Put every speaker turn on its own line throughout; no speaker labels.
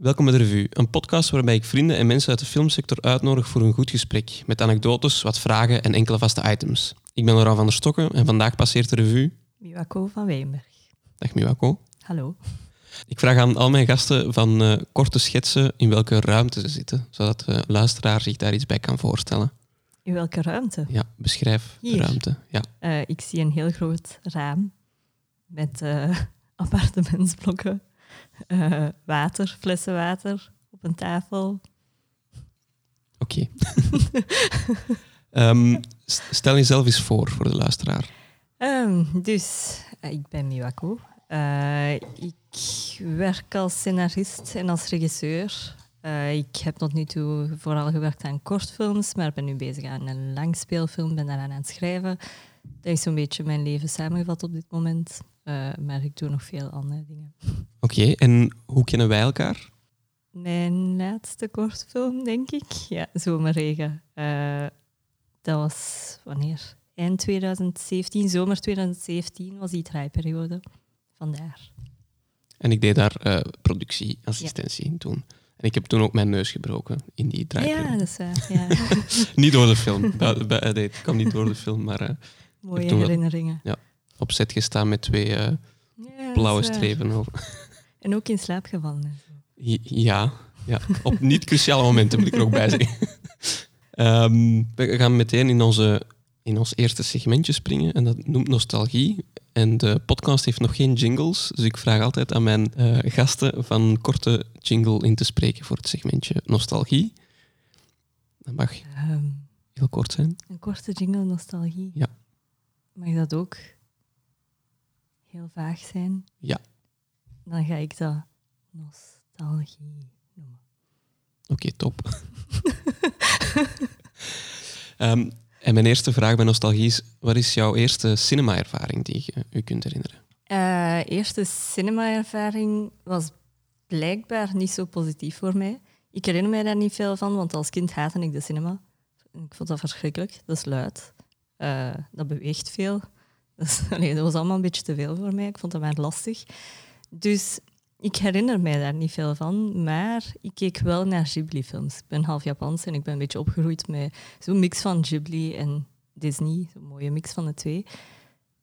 Welkom bij de Revue, een podcast waarbij ik vrienden en mensen uit de filmsector uitnodig voor een goed gesprek, met anekdotes, wat vragen en enkele vaste items. Ik ben Laurent van der Stokken en vandaag passeert de revue...
Miwako van Wijnberg.
Dag Miwako.
Hallo.
Ik vraag aan al mijn gasten van uh, korte schetsen in welke ruimte ze zitten, zodat de luisteraar zich daar iets bij kan voorstellen.
In welke ruimte?
Ja, beschrijf
Hier.
de ruimte. Ja.
Uh, ik zie een heel groot raam met uh, appartementsblokken, water, flessen water op een tafel.
Oké. Okay. um, stel jezelf eens voor voor de luisteraar.
Um, dus, ik ben Miwako. ik werk als scenarist en als regisseur. Uh, ik heb tot nu toe vooral gewerkt aan kortfilms, maar ben nu bezig aan een langspeelfilm, ben daaraan aan het schrijven. Dat is zo'n beetje mijn leven samengevat op dit moment. Uh, maar ik doe nog veel andere dingen.
Oké, okay, en hoe kennen wij elkaar?
Mijn laatste kortfilm, denk ik. Ja, Zomerregen. Uh, dat was wanneer? Eind 2017, zomer 2017 was die draaiperiode. Vandaar.
En ik deed daar uh, productieassistentie in ja. toen. En ik heb toen ook mijn neus gebroken in die draaiperiode.
Ja, dat is waar. Ja.
niet door de film. Het kwam niet door de film, maar...
Mooie herinneringen.
Ja, op set gestaan met twee uh, ja, blauwe strepen. Over.
En ook in slaap gevallen.
Ja, ja, op niet cruciale momenten moet ik er ook bij zeggen. um, we gaan meteen in, onze, in ons eerste segmentje springen en dat noemt nostalgie. En de podcast heeft nog geen jingles, dus ik vraag altijd aan mijn uh, gasten van een korte jingle in te spreken voor het segmentje nostalgie. Dat mag um, heel kort zijn.
Een korte jingle nostalgie?
Ja.
Mag dat ook heel vaag zijn?
Ja.
Dan ga ik dat nostalgie noemen.
Oké, okay, top. um, en mijn eerste vraag bij nostalgie is: wat is jouw eerste cinema-ervaring die je u kunt herinneren?
Uh, eerste cinema-ervaring was blijkbaar niet zo positief voor mij. Ik herinner mij daar niet veel van, want als kind haatte ik de cinema. Ik vond dat verschrikkelijk. Dat is luid. Uh, dat beweegt veel. Dus, dat was allemaal een beetje te veel voor mij. Ik vond dat maar lastig. Dus ik herinner mij daar niet veel van, maar ik keek wel naar Ghibli-films. Ik ben half Japans en ik ben een beetje opgegroeid met zo'n mix van Ghibli en Disney. Zo'n mooie mix van de twee.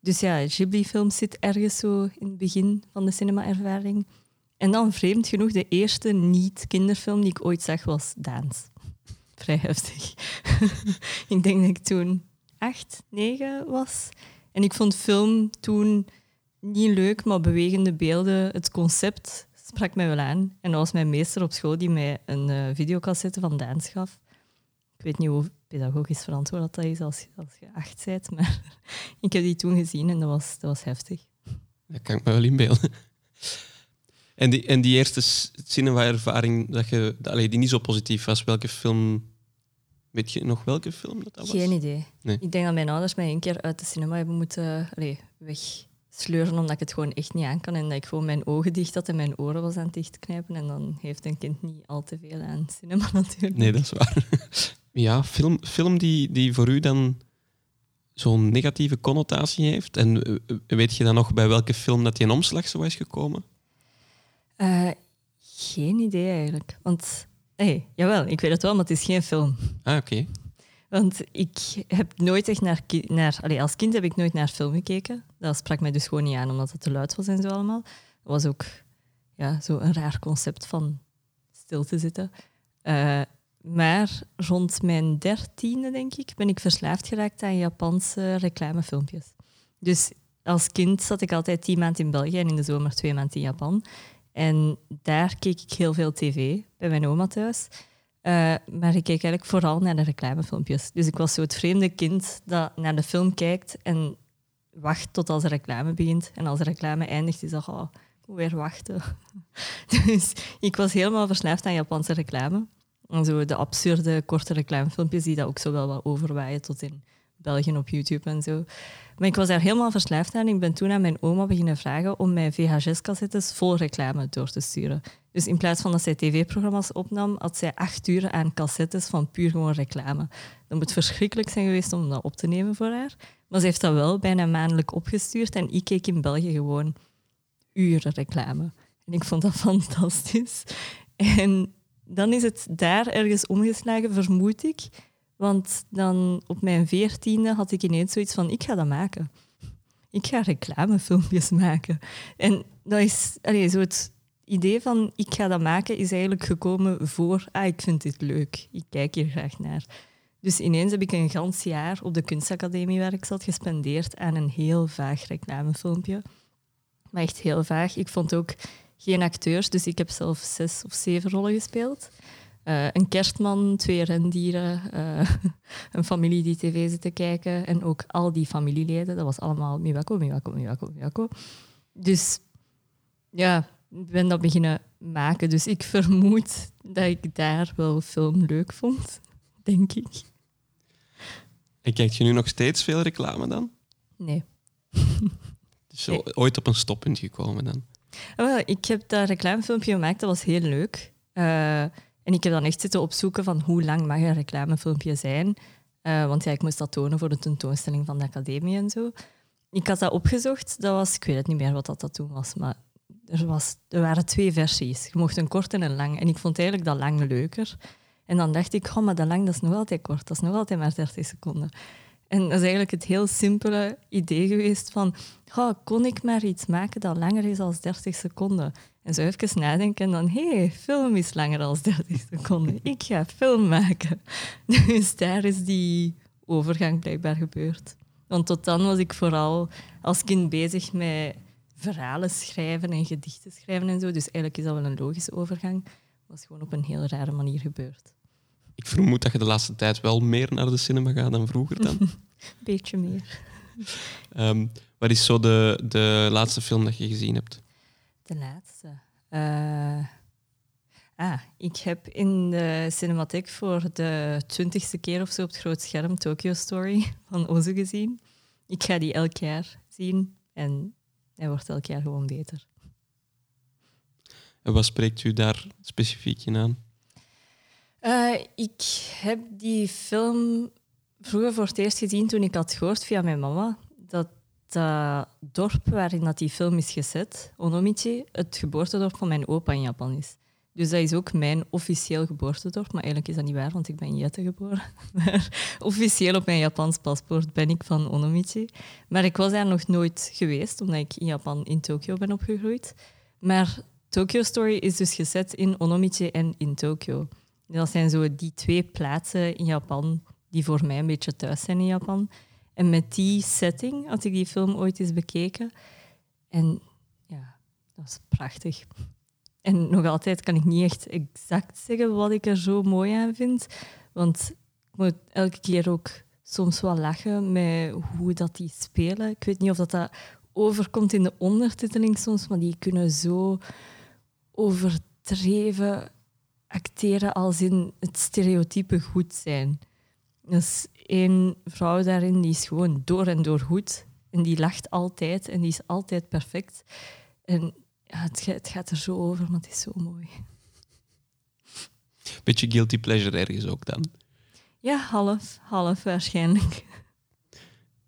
Dus ja, Ghibli-films zit ergens zo in het begin van de cinema-ervaring. En dan vreemd genoeg, de eerste niet-kinderfilm die ik ooit zag was Daans. Vrij heftig. ik denk dat ik toen acht, negen was. En ik vond film toen niet leuk, maar bewegende beelden, het concept sprak mij wel aan. En dat was mijn meester op school die mij een uh, videocassette van Dans gaf. Ik weet niet hoe pedagogisch verantwoord dat is als, als je acht bent, maar ik heb die toen gezien en dat was, dat was heftig.
Dat kan ik me wel inbeelden. En die, en die eerste cinema-ervaring dat je, die niet zo positief was, welke film... Weet je nog welke film dat, dat was?
Geen idee. Nee. Ik denk dat mijn ouders mij één keer uit de cinema hebben moeten allee, weg sleuren omdat ik het gewoon echt niet aan kan en dat ik gewoon mijn ogen dicht had en mijn oren was aan het dichtknijpen. En dan heeft een kind niet al te veel aan cinema natuurlijk.
Nee, dat is waar. ja, film, film die, die voor u dan zo'n negatieve connotatie heeft. En weet je dan nog bij welke film dat die een omslag zo is gekomen?
Uh, geen idee eigenlijk. Want, hey, jawel, ik weet het wel, maar het is geen film.
Ah, oké. Okay.
Want ik heb nooit echt naar... naar als kind heb ik nooit naar film gekeken. Dat sprak mij dus gewoon niet aan, omdat het te luid was en zo allemaal. Dat was ook ja, zo een raar concept van stil te zitten. Uh, maar rond mijn dertiende, denk ik, ben ik verslaafd geraakt aan Japanse reclamefilmpjes. Dus als kind zat ik altijd tien maanden in België en in de zomer twee maanden in Japan. En daar keek ik heel veel tv bij mijn oma thuis. Uh, maar ik keek eigenlijk vooral naar de reclamefilmpjes. Dus ik was zo het vreemde kind dat naar de film kijkt en wacht tot als de reclame begint. En als de reclame eindigt, is dat oh, weer wachten. dus ik was helemaal verslaafd aan Japanse reclame. En zo de absurde korte reclamefilmpjes die dat ook zo wel wat overwaaien tot in België op YouTube en zo. Maar ik was daar helemaal verslaafd aan. Ik ben toen aan mijn oma beginnen vragen om mijn VHS-cassettes vol reclame door te sturen. Dus in plaats van dat zij tv-programma's opnam, had zij acht uur aan cassettes van puur gewoon reclame. Dat moet verschrikkelijk zijn geweest om dat op te nemen voor haar. Maar ze heeft dat wel bijna maandelijk opgestuurd en ik keek in België gewoon uren reclame. En ik vond dat fantastisch. En dan is het daar ergens omgeslagen, vermoed ik. Want dan op mijn veertiende had ik ineens zoiets van, ik ga dat maken. Ik ga reclamefilmpjes maken. En dat is, allee, zo het idee van, ik ga dat maken, is eigenlijk gekomen voor, ah, ik vind dit leuk. Ik kijk hier graag naar. Dus ineens heb ik een gans jaar op de kunstacademie waar ik zat gespendeerd aan een heel vaag reclamefilmpje. Maar echt heel vaag. Ik vond ook geen acteurs, dus ik heb zelf zes of zeven rollen gespeeld. Uh, een kerstman, twee rendieren, uh, een familie die tv zit te kijken en ook al die familieleden. Dat was allemaal Miwako, Miwako, Miwako, Miwako. Dus ja, ik ben dat beginnen maken. Dus ik vermoed dat ik daar wel film leuk vond, denk ik.
En kijkt je nu nog steeds veel reclame dan?
Nee.
Dus ooit op een stoppunt gekomen dan?
Oh, ik heb dat reclamefilmpje gemaakt, dat was heel leuk. Uh, en ik heb dan echt zitten opzoeken van hoe lang mag een reclamefilmpje zijn. Uh, want ja, ik moest dat tonen voor de tentoonstelling van de academie en zo. Ik had dat opgezocht. Dat was, ik weet het niet meer wat dat, dat toen was, maar er, was, er waren twee versies. Je mocht een kort en een lang. En ik vond eigenlijk dat lang leuker. En dan dacht ik, oh, maar dat lang dat is nog altijd kort. Dat is nog altijd maar 30 seconden. En dat is eigenlijk het heel simpele idee geweest van, oh, kon ik maar iets maken dat langer is dan 30 seconden? En zo even nadenken en dan, hé, hey, film is langer dan 30 seconden. Ik ga film maken. Dus daar is die overgang blijkbaar gebeurd. Want tot dan was ik vooral als kind bezig met verhalen schrijven en gedichten schrijven en zo. Dus eigenlijk is dat wel een logische overgang. Het was gewoon op een heel rare manier gebeurd.
Ik vermoed dat je de laatste tijd wel meer naar de cinema gaat dan vroeger dan.
Beetje meer.
Um, wat is zo de, de laatste film dat je gezien hebt?
De laatste. Uh, ah, ik heb in de cinematheek voor de twintigste keer of zo op het groot scherm Tokyo Story van Ozu gezien. Ik ga die elk jaar zien en hij wordt elk jaar gewoon beter.
En wat spreekt u daar specifiek in aan?
Uh, ik heb die film vroeger voor het eerst gezien toen ik had gehoord via mijn mama dat dat dorp waarin dat die film is gezet, Onomichi, het geboortedorp van mijn opa in Japan is. Dus dat is ook mijn officieel geboortedorp. Maar eigenlijk is dat niet waar, want ik ben in Jette geboren. Maar officieel op mijn Japans paspoort ben ik van Onomichi. Maar ik was daar nog nooit geweest, omdat ik in Japan in Tokio ben opgegroeid. Maar Tokyo Story is dus gezet in Onomichi en in Tokio. Dat zijn zo die twee plaatsen in Japan die voor mij een beetje thuis zijn in Japan. En met die setting had ik die film ooit eens bekeken. En ja, dat was prachtig. En nog altijd kan ik niet echt exact zeggen wat ik er zo mooi aan vind. Want ik moet elke keer ook soms wel lachen met hoe dat die spelen. Ik weet niet of dat, dat overkomt in de ondertiteling soms, maar die kunnen zo overdreven acteren als in het stereotype goed zijn. Is één vrouw daarin die is gewoon door en door goed. En die lacht altijd en die is altijd perfect. En ja, het, het gaat er zo over, maar het is zo mooi.
Beetje guilty pleasure ergens ook dan?
Ja, half. Half waarschijnlijk.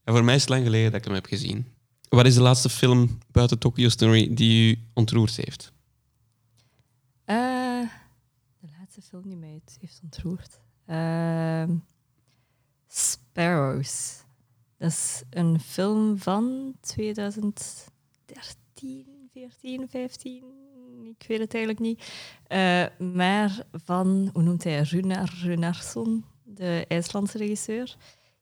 En voor mij is het lang geleden dat ik hem heb gezien. Wat is de laatste film buiten Tokyo Story die u ontroerd heeft?
Uh, laatste film die mij heeft ontroerd? Uh, Sparrows. Dat is een film van 2013, 14, 15. Ik weet het eigenlijk niet. Uh, maar van, hoe noemt hij, Runar Runarsson, de IJslandse regisseur.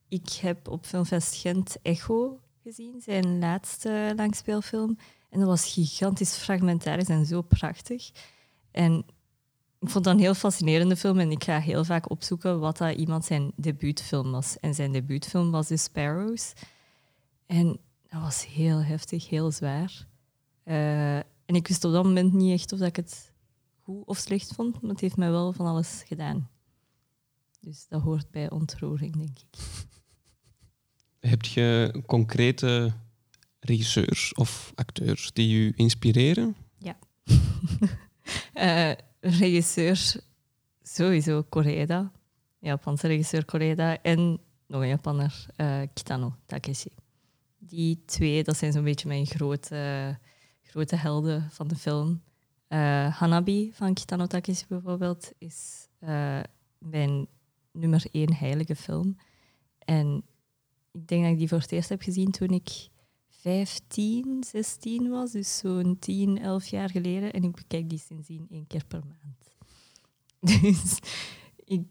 Ik heb op Filmfest Gent Echo gezien, zijn laatste langspeelfilm. En dat was gigantisch fragmentarisch en zo prachtig. En ik vond dat een heel fascinerende film en ik ga heel vaak opzoeken wat dat iemand zijn debuutfilm was. En zijn debuutfilm was The Sparrows. En dat was heel heftig, heel zwaar. Uh, en ik wist op dat moment niet echt of ik het goed of slecht vond, maar het heeft mij wel van alles gedaan. Dus dat hoort bij ontroering, denk ik.
Heb je concrete regisseurs of acteurs die u inspireren?
Ja. uh, regisseur, sowieso Koreeda, Japanse regisseur Koreeda en nog een Japanner, uh, Kitano Takeshi. Die twee, dat zijn zo'n beetje mijn grote, grote helden van de film. Eh, Hanabi van Kitano Takeshi bijvoorbeeld is eh, mijn nummer één heilige film. En ik denk dat ik die voor het eerst heb gezien toen ik 15, 16 was. Dus zo'n 10, 11 jaar geleden. En ik bekijk die sindsdien één keer per maand. Dus ik,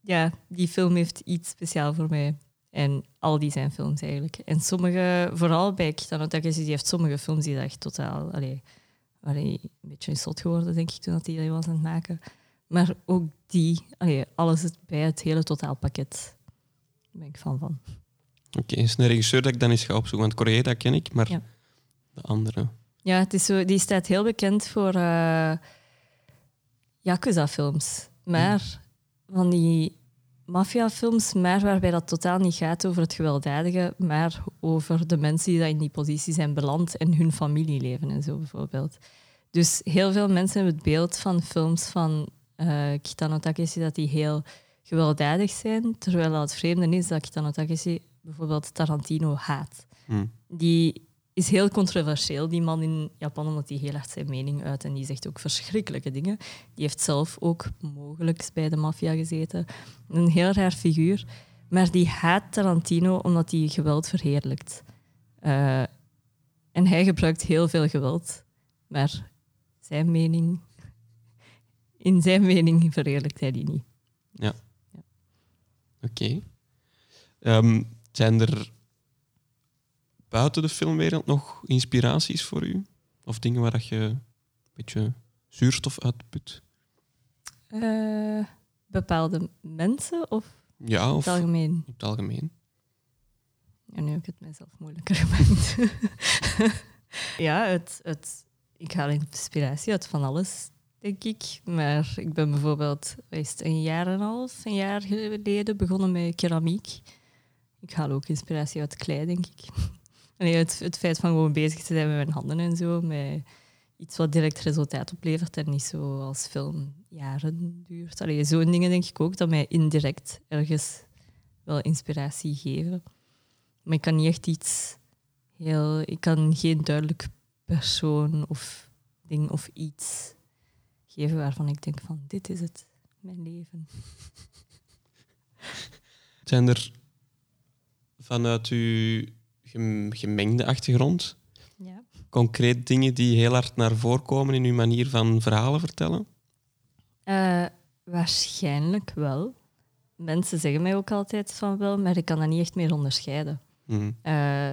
ja, die film heeft iets speciaals voor mij. En al die zijn films eigenlijk. En sommige, vooral bij Kitano Takeshi, die heeft sommige films die echt totaal... Allee, een beetje zot geworden, denk ik, toen hij die was aan het maken. Maar ook die, allee, alles bij het hele totaalpakket. Daar ben ik fan van.
Oké, is een regisseur dat ik dan eens ga opzoeken. Want Koreeda ken ik, maar
Ja.
de andere...
Ja, het is zo, die staat heel bekend voor eh Yakuza-films. Maar van die maffiafilms, maar waarbij dat totaal niet gaat over het gewelddadige, maar over de mensen die dat in die positie zijn beland en hun familieleven en zo bijvoorbeeld. Dus heel veel mensen hebben het beeld van films van eh, Kitano Takeshi dat die heel gewelddadig zijn, terwijl dat het vreemde is dat Kitano Takeshi bijvoorbeeld Tarantino haat.
Hm.
Die is heel controversieel, die man in Japan, omdat hij heel hard zijn mening uit en die zegt ook verschrikkelijke dingen. Die heeft zelf ook mogelijk bij de maffia gezeten. Een heel raar figuur. Maar die haat Tarantino omdat hij geweld verheerlijkt. Eh, en hij gebruikt heel veel geweld, maar zijn mening, in zijn mening verheerlijkt hij die niet.
Oké. Ehm, zijn er buiten de filmwereld nog inspiraties voor u? Of dingen waar dat je een beetje zuurstof uitput?
Eh, bepaalde mensen of
Ja, of
het algemeen?
het algemeen?
Ja, nu heb ik het mijzelf moeilijker gemaakt. ja, het, het, ik haal inspiratie uit van alles, denk ik. Maar ik ben bijvoorbeeld is een jaar en een half, een jaar geleden begonnen met keramiek. Ik haal ook inspiratie uit klei, denk ik. Nee, het, feit van gewoon bezig te zijn met mijn handen en zo, met iets wat direct resultaat oplevert en niet zo als film jaren duurt. Allee, zo'n dingen denk ik ook dat mij indirect ergens wel inspiratie geven. Maar ik kan niet echt iets heel... Ik kan geen duidelijk persoon of ding of iets geven waarvan ik denk van dit is het, mijn leven.
Zijn er vanuit uw gem- gemengde achtergrond
Ja.
concreet dingen die heel hard naar voren komen in uw manier van verhalen vertellen?
Eh, waarschijnlijk wel. Mensen zeggen mij ook altijd van wel, maar ik kan dat niet echt meer onderscheiden.
Hm.
Eh,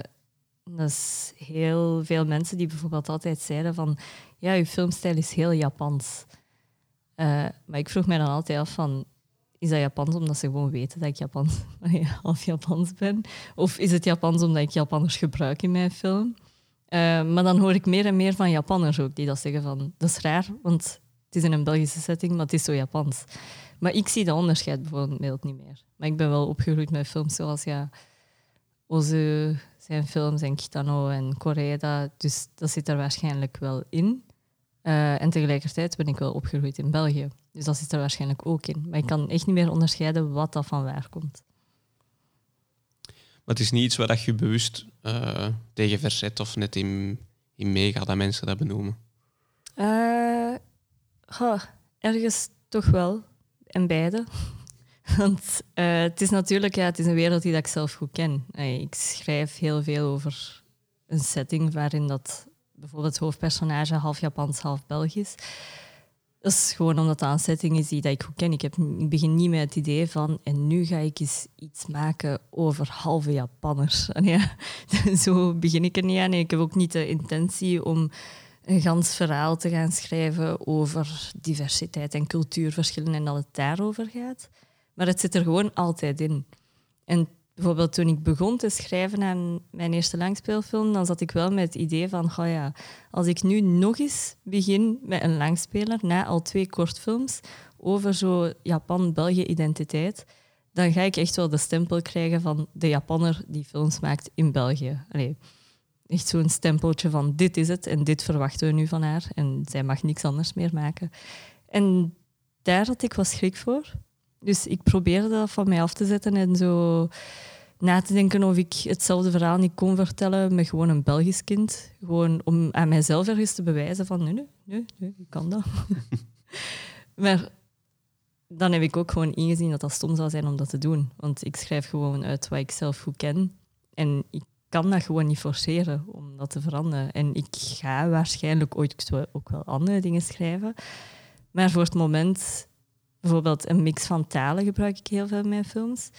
dat is heel veel mensen die bijvoorbeeld altijd zeiden van ja, uw filmstijl is heel Japans. Eh, maar ik vroeg mij dan altijd af van is dat Japans omdat ze gewoon weten dat ik Japans, half Japans ben? Of is het Japans omdat ik Japanners gebruik in mijn film? Eh, maar dan hoor ik meer en meer van Japanners ook die dat zeggen van dat is raar, want het is in een Belgische setting, maar het is zo Japans. Maar ik zie dat onderscheid bijvoorbeeld niet meer. Maar ik ben wel opgegroeid met films zoals ja, Ozu, zijn films en Kitano en Koreeda. Dus dat zit er waarschijnlijk wel in. Eh, en tegelijkertijd ben ik wel opgegroeid in België. Dus dat zit er waarschijnlijk ook in. Maar ik kan echt niet meer onderscheiden wat dat van waar komt.
Maar het is niet iets waar dat je bewust eh, tegen verzet of net in, in meegaat dat mensen dat benoemen.
Eh, goh, ergens toch wel. En beide. Want eh, het is natuurlijk ja, het is een wereld die dat ik zelf goed ken. Ik schrijf heel veel over een setting waarin dat bijvoorbeeld het hoofdpersonage half Japans, half Belgisch. Dat is gewoon omdat dat een is die dat ik goed ken. Ik, heb, begin niet met het idee van en nu ga ik eens iets maken over halve Japanners. Ja, zo begin ik er niet aan. Ik heb ook niet de intentie om een gans verhaal te gaan schrijven over diversiteit en cultuurverschillen en dat het daarover gaat. Maar het zit er gewoon altijd in. En bijvoorbeeld toen ik begon te schrijven aan mijn eerste langspeelfilm, dan zat ik wel met het idee van, oh ja, als ik nu nog eens begin met een langspeler, na al twee kortfilms, over zo Japan-België-identiteit, dan ga ik echt wel de stempel krijgen van de Japanner die films maakt in België. Allee, echt zo'n stempeltje van dit is het en dit verwachten we nu van haar en zij mag niks anders meer maken. En daar had ik wat schrik voor. Dus ik probeerde dat van mij af te zetten en zo na te denken of ik hetzelfde verhaal niet kon vertellen met gewoon een Belgisch kind. Gewoon om aan mijzelf ergens te bewijzen van nee, nee, nee, ik kan dat. maar dan heb ik ook gewoon ingezien dat dat stom zou zijn om dat te doen. Want ik schrijf gewoon uit wat ik zelf goed ken. En ik kan dat gewoon niet forceren om dat te veranderen. En ik ga waarschijnlijk ooit ook wel andere dingen schrijven. Maar voor het moment, bijvoorbeeld een mix van talen gebruik ik heel veel in mijn films.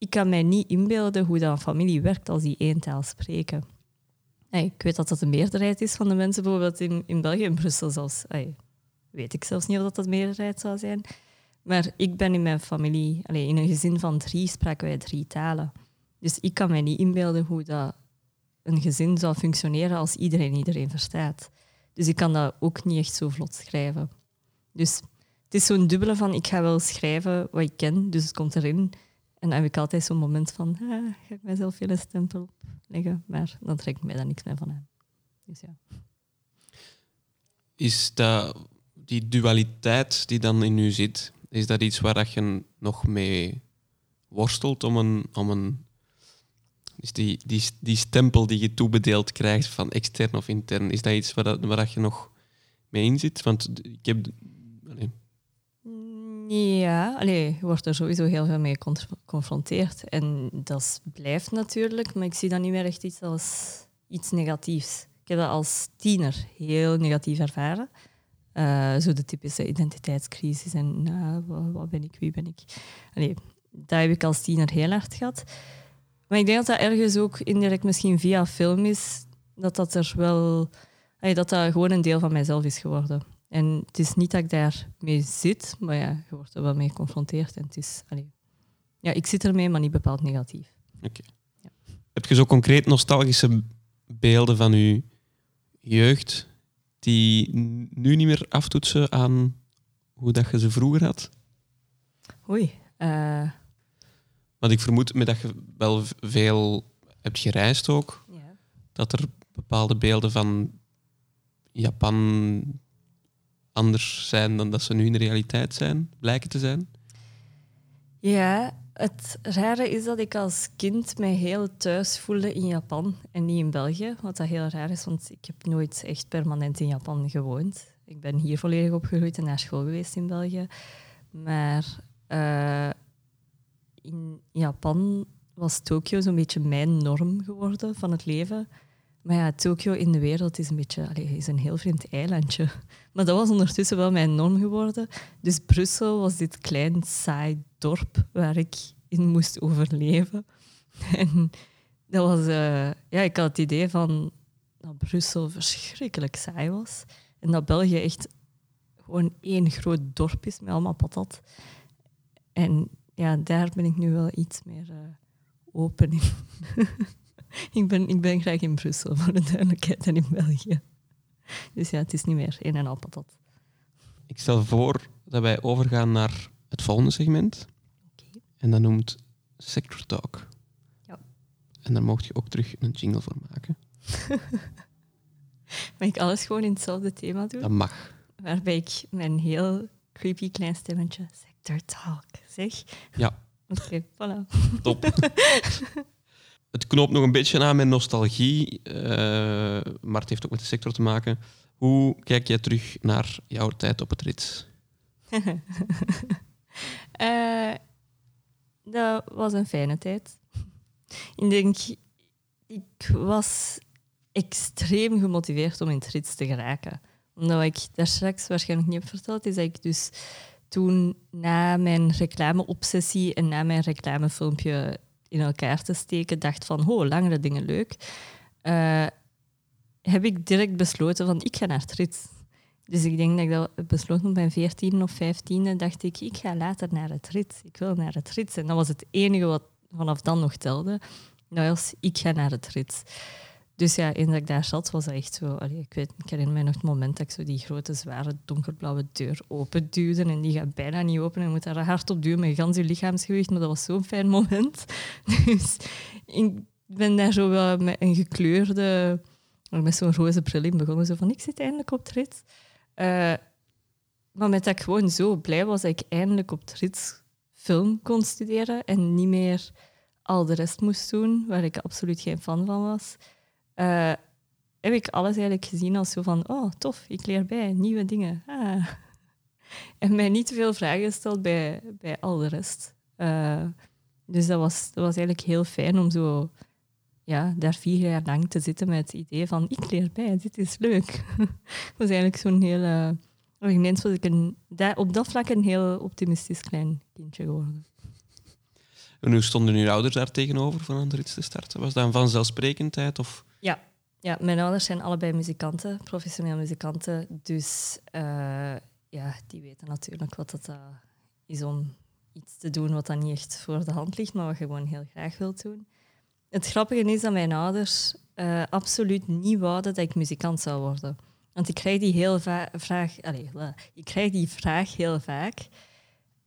Ik kan mij niet inbeelden hoe dat een familie werkt als die één taal spreken. ik weet dat dat de meerderheid is van de mensen, bijvoorbeeld in, in België, in Brussel zelfs. weet ik zelfs niet of dat de meerderheid zou zijn. Maar ik ben in mijn familie, in een gezin van drie, spraken wij drie talen. Dus ik kan mij niet inbeelden hoe dat een gezin zou functioneren als iedereen iedereen verstaat. Dus ik kan dat ook niet echt zo vlot schrijven. Dus het is zo'n dubbele van, ik ga wel schrijven wat ik ken, dus het komt erin. En dan heb ik altijd zo'n moment van, ah, ga ik mijzelf veel stempel leggen, maar dan trek ik mij daar niks meer van aan. Dus ja.
Is dat die dualiteit die dan in u zit, is dat iets waar dat je nog mee worstelt om een, om een dus die, die, die stempel die je toebedeeld krijgt van extern of intern, is dat iets waar, dat, waar dat je nog mee in zit? Want ik heb...
Ja, allee, je wordt er sowieso heel veel mee geconfronteerd. En dat blijft natuurlijk, maar ik zie dat niet meer echt iets als iets negatiefs. Ik heb dat als tiener heel negatief ervaren. Uh, zo de typische identiteitscrisis en uh, wat, ben ik, wie ben ik. Dat heb ik als tiener heel hard gehad. Maar ik denk dat dat ergens ook indirect misschien via film is, dat dat er wel... dat dat gewoon een deel van mijzelf is geworden. En het is niet dat ik daar mee zit, maar ja, je wordt er wel mee geconfronteerd. En het is, ja, ik zit ermee, maar niet bepaald negatief.
Oké. Ja. Heb je zo concreet nostalgische beelden van je jeugd die nu niet meer aftoetsen aan hoe dat je ze vroeger had?
Oei. Uh,
want ik vermoed met dat je wel veel hebt gereisd ook, ja. dat er bepaalde beelden van Japan anders zijn dan dat ze nu in de realiteit zijn, blijken te zijn.
Ja, het rare is dat ik als kind mij heel thuis voelde in Japan en niet in België. Wat dat heel raar is, want ik heb nooit echt permanent in Japan gewoond. Ik ben hier volledig opgegroeid en naar school geweest in België. Maar uh, in Japan was Tokio zo'n beetje mijn norm geworden van het leven. Maar ja, Tokio in de wereld is een beetje is een heel vreemd eilandje. Maar dat was ondertussen wel mijn norm geworden. Dus Brussel was dit klein, saai dorp waar ik in moest overleven. En dat was, uh, ja, ik had het idee van dat Brussel verschrikkelijk saai was. En dat België echt gewoon één groot dorp is met allemaal patat. En ja, daar ben ik nu wel iets meer uh, open in. ik, ben, ik ben graag in Brussel, voor de duidelijkheid, en in België. Dus ja, het is niet meer een en al patat.
Ik stel voor dat wij overgaan naar het volgende segment. Okay. En dat noemt Sector Talk. Ja. En daar mocht je ook terug een jingle voor maken.
Mag ik alles gewoon in hetzelfde thema doen?
Dat mag.
Waarbij ik mijn heel creepy klein stemmetje Sector Talk zeg.
Ja.
Oké, okay, voilà.
Top. Het knoopt nog een beetje aan met nostalgie, uh, maar het heeft ook met de sector te maken. Hoe kijk jij terug naar jouw tijd op het rits?
uh, dat was een fijne tijd. Ik denk, ik was extreem gemotiveerd om in het rits te geraken. Omdat ik daar straks waarschijnlijk niet heb verteld, is dat ik dus toen na mijn reclame-obsessie en na mijn reclamefilmpje in elkaar te steken, dacht van, oh, langere dingen leuk, uh, heb ik direct besloten van, ik ga naar het Dus ik denk dat ik dat besloten op mijn 14 of 15e, dacht ik, ik ga later naar het rit. Ik wil naar het rit. En dat was het enige wat vanaf dan nog telde. Dat was, ik ga naar het rit. Dus ja, eens dat ik daar zat, was dat echt zo... Allee, ik, weet, ik herinner mij nog het moment dat ik zo die grote, zware, donkerblauwe deur openduwde en die gaat bijna niet open en je moet daar hard op duwen met gans je lichaamsgewicht, maar dat was zo'n fijn moment. Dus ik ben daar zo wel met een gekleurde... Met zo'n roze bril in begonnen, zo van, ik zit eindelijk op het rit. Uh, maar met dat ik gewoon zo blij was dat ik eindelijk op rit film kon studeren en niet meer al de rest moest doen, waar ik absoluut geen fan van was, eh, heb ik alles eigenlijk gezien als zo van, oh tof, ik leer bij, nieuwe dingen. Ah. En mij niet te veel vragen gesteld bij, bij al de rest. Uh, dus dat was, dat was eigenlijk heel fijn om zo ja, daar vier jaar lang te zitten met het idee van ik leer bij, dit is leuk. was eigenlijk zo'n hele... Ineens was ik een, op dat vlak een heel optimistisch klein kindje geworden.
En hoe stonden uw ouders daar tegenover van aan iets te starten? Was dat een vanzelfsprekendheid? Of?
Ja. ja, mijn ouders zijn allebei muzikanten, professioneel muzikanten. Dus uh, ja, die weten natuurlijk wat het uh, is om iets te doen wat dan niet echt voor de hand ligt, maar wat je gewoon heel graag wilt doen. Het grappige is dat mijn ouders uh, absoluut niet wouden dat ik muzikant zou worden. Want ik krijg die, heel vraag, allez, ik krijg die vraag heel vaak.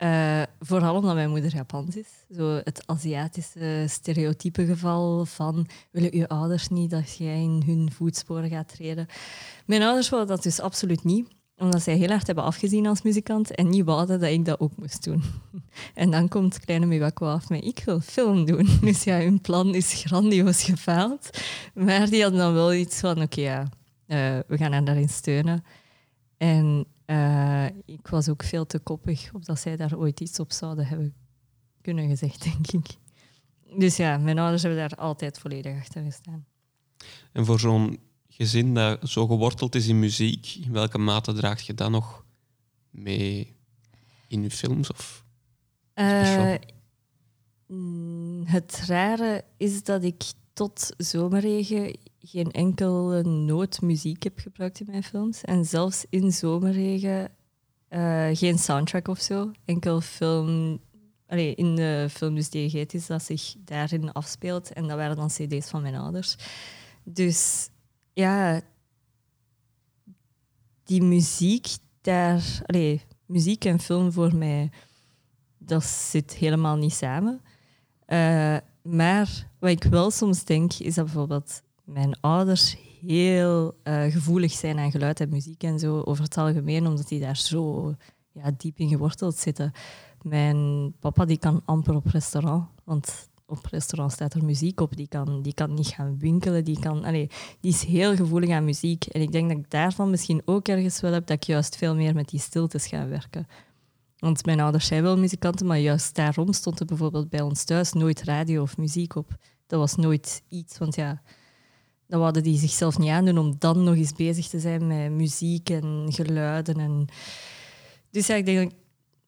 Uh, vooral omdat mijn moeder Japans is. Zo het Aziatische stereotype geval van willen uw ouders niet dat jij in hun voetsporen gaat treden. Mijn ouders wilden dat dus absoluut niet omdat zij heel hard hebben afgezien als muzikant en niet wouden dat ik dat ook moest doen. En dan komt kleine Miwako af met ik wil film doen. Dus ja, hun plan is grandioos gefaald. Maar die hadden dan wel iets van, oké ja, uh, we gaan hen daarin steunen. En uh, ik was ook veel te koppig of dat zij daar ooit iets op zouden hebben kunnen gezegd, denk ik. Dus ja, mijn ouders hebben daar altijd volledig achter gestaan.
En voor zo'n gezin dat zo geworteld is in muziek, in welke mate draagt je dat nog mee in je films? Of uh,
het rare is dat ik tot Zomerregen geen enkele noot muziek heb gebruikt in mijn films. En zelfs in Zomerregen uh, geen soundtrack of zo. Enkel film... Allee, in de film dus is dat zich daarin afspeelt. En dat waren dan cd's van mijn ouders. Dus ja, die muziek daar, allee, muziek en film voor mij, dat zit helemaal niet samen. Uh, maar wat ik wel soms denk, is dat bijvoorbeeld mijn ouders heel uh, gevoelig zijn aan geluid en muziek en zo over het algemeen, omdat die daar zo ja, diep in geworteld zitten. Mijn papa die kan amper op restaurant, want op restaurant staat er muziek op. Die kan, die kan niet gaan winkelen. Die, kan, allee, die is heel gevoelig aan muziek. En ik denk dat ik daarvan misschien ook ergens wel heb dat ik juist veel meer met die stiltes ga werken. Want mijn ouders zijn wel muzikanten, maar juist daarom stond er bijvoorbeeld bij ons thuis nooit radio of muziek op. Dat was nooit iets, want ja, dan wouden die zichzelf niet aandoen om dan nog eens bezig te zijn met muziek en geluiden. En... Dus ja, ik denk dat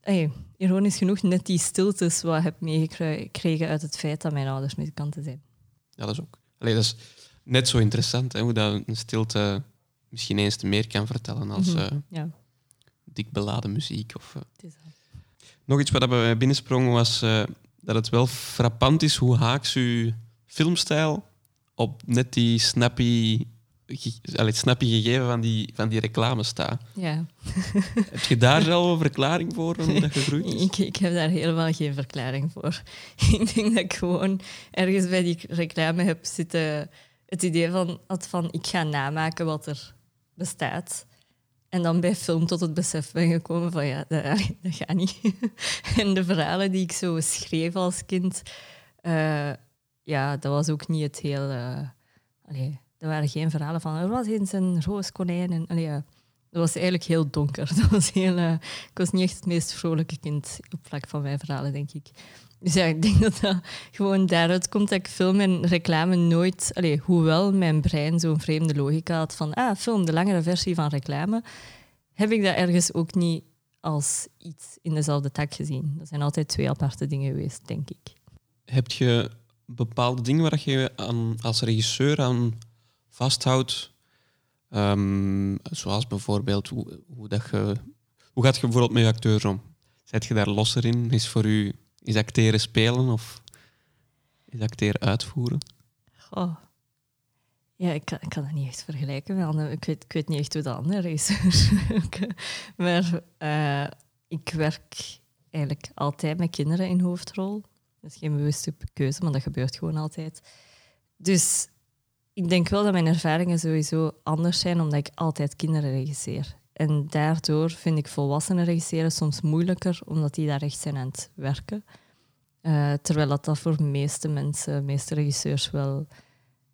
hey, ironisch genoeg net die stiltes wat heb meegekregen uit het feit dat mijn ouders muzikanten zijn.
Ja, dat is ook. Allee, dat is net zo interessant hè, hoe dat een stilte misschien eens te meer kan vertellen als mm ja. dik beladen muziek. Of, uh. Nog iets wat bij mij binnensprong was uh, dat het wel frappant is hoe haaks uw filmstijl op net die snappy het snappy gegeven van die, van die reclame staat.
Ja.
heb je daar zelf een verklaring voor, hoe dat gegroeid is?
Ik, ik heb daar helemaal geen verklaring voor. ik denk dat ik gewoon ergens bij die reclame heb zitten het idee van, van ik ga namaken wat er bestaat. En dan bij film tot het besef ben gekomen van ja, dat, dat gaat niet. en de verhalen die ik zo schreef als kind, uh, ja, dat was ook niet het heel... Uh, er waren geen verhalen van er was eens een rooskonijn. En, allee, ja, dat was eigenlijk heel donker. Dat was heel, uh, ik was niet echt het meest vrolijke kind op vlak van mijn verhalen, denk ik. Dus ja, ik denk dat dat gewoon daaruit komt dat ik film en reclame nooit... Allee, hoewel mijn brein zo'n vreemde logica had van ah, film, de langere versie van reclame, heb ik dat ergens ook niet als iets in dezelfde tak gezien. Dat zijn altijd twee aparte dingen geweest, denk ik.
Heb je bepaalde dingen waar je als regisseur aan vasthoudt. Um, zoals bijvoorbeeld hoe, hoe, dat je, hoe gaat je bijvoorbeeld met je acteurs om? Zet je daar losser in? Is voor u is acteren spelen of is acteren uitvoeren?
Oh. Ja, ik kan, kan dat niet echt vergelijken. Ik weet, ik weet niet echt hoe dat andere is. maar uh, ik werk eigenlijk altijd met kinderen in hoofdrol. Dat is geen bewuste keuze, maar dat gebeurt gewoon altijd. Dus ik denk wel dat mijn ervaringen sowieso anders zijn, omdat ik altijd kinderen regisseer. En daardoor vind ik volwassenen regisseren soms moeilijker, omdat die daar echt zijn aan het werken. Eh, terwijl dat, dat voor de meeste mensen, meeste regisseurs wel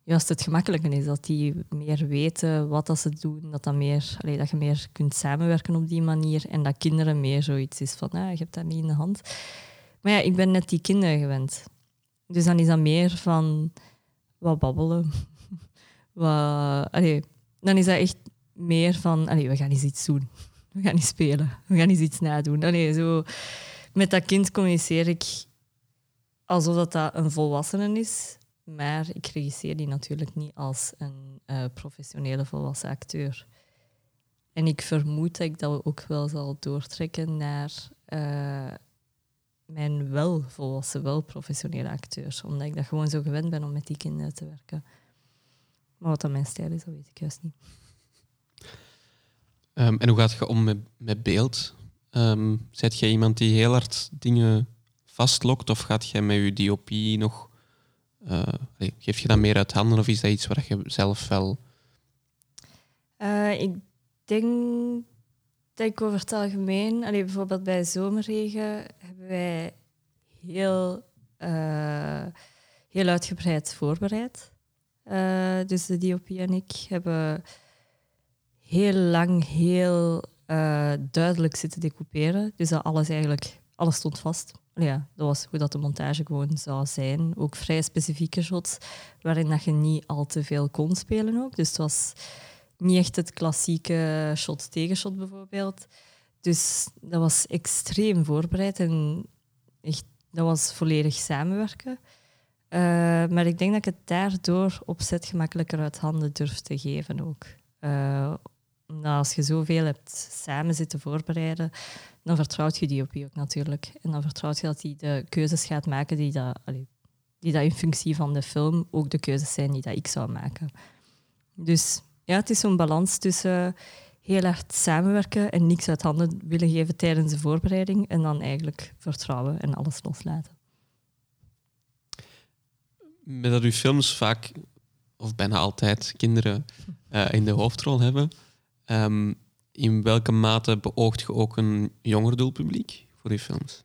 juist het gemakkelijke is. Dat die meer weten wat dat ze doen, dat, dat, meer, dat je meer kunt samenwerken op die manier en dat kinderen meer zoiets is van, ah, je hebt dat niet in de hand. Maar ja, ik ben net die kinderen gewend. Dus dan is dat meer van wat babbelen. wat, allee, dan is dat echt meer van, allee, we gaan eens iets doen. We gaan eens spelen. We gaan eens iets nadoen. Allee, zo, met dat kind communiceer ik alsof dat, dat een volwassene is. Maar ik regisseer die natuurlijk niet als een uh, professionele volwassen acteur. En ik vermoed dat ik dat ook wel zal doortrekken naar uh, mijn wel volwassen, wel professionele acteurs. Omdat ik dat gewoon zo gewend ben om met die kinderen te werken. Maar wat dat mijn stijl is, dat weet ik juist niet.
Um, en hoe gaat je om met, met beeld? Um, Zet jij iemand die heel hard dingen vastlokt? Of gaat jij met je DOP nog... Uh, geef je dat meer uit handen? Of is dat iets waar je zelf wel...
Uh, ik denk ik over het algemeen... Allee, bijvoorbeeld bij zomerregen hebben wij heel, uh, heel uitgebreid voorbereid. dus de DOP en ik hebben heel lang heel uh, duidelijk zitten decouperen. Dus dat alles eigenlijk, alles stond vast. Ja, dat was hoe dat de montage gewoon zou zijn. Ook vrij specifieke shots, waarin dat je niet al te veel kon spelen ook. Dus het was niet echt het klassieke shot-tegenshot bijvoorbeeld. Dus dat was extreem voorbereid en echt, dat was volledig samenwerken. Uh, maar ik denk dat ik het daardoor opzet gemakkelijker uit handen durf te geven ook. Nou, als je zoveel hebt samen zitten voorbereiden, dan vertrouwt je die op je ook natuurlijk. En dan vertrouwt je dat hij de keuzes gaat maken die dat, die dat in functie van de film ook de keuzes zijn die dat ik zou maken. Dus ja, het is zo'n balans tussen heel hard samenwerken en niks uit handen willen geven tijdens de voorbereiding en dan eigenlijk vertrouwen en alles loslaten.
Met dat uw films vaak, of bijna altijd, kinderen uh, in de hoofdrol hebben, Um, in welke mate beoogt je ook een jonger doelpubliek voor je films?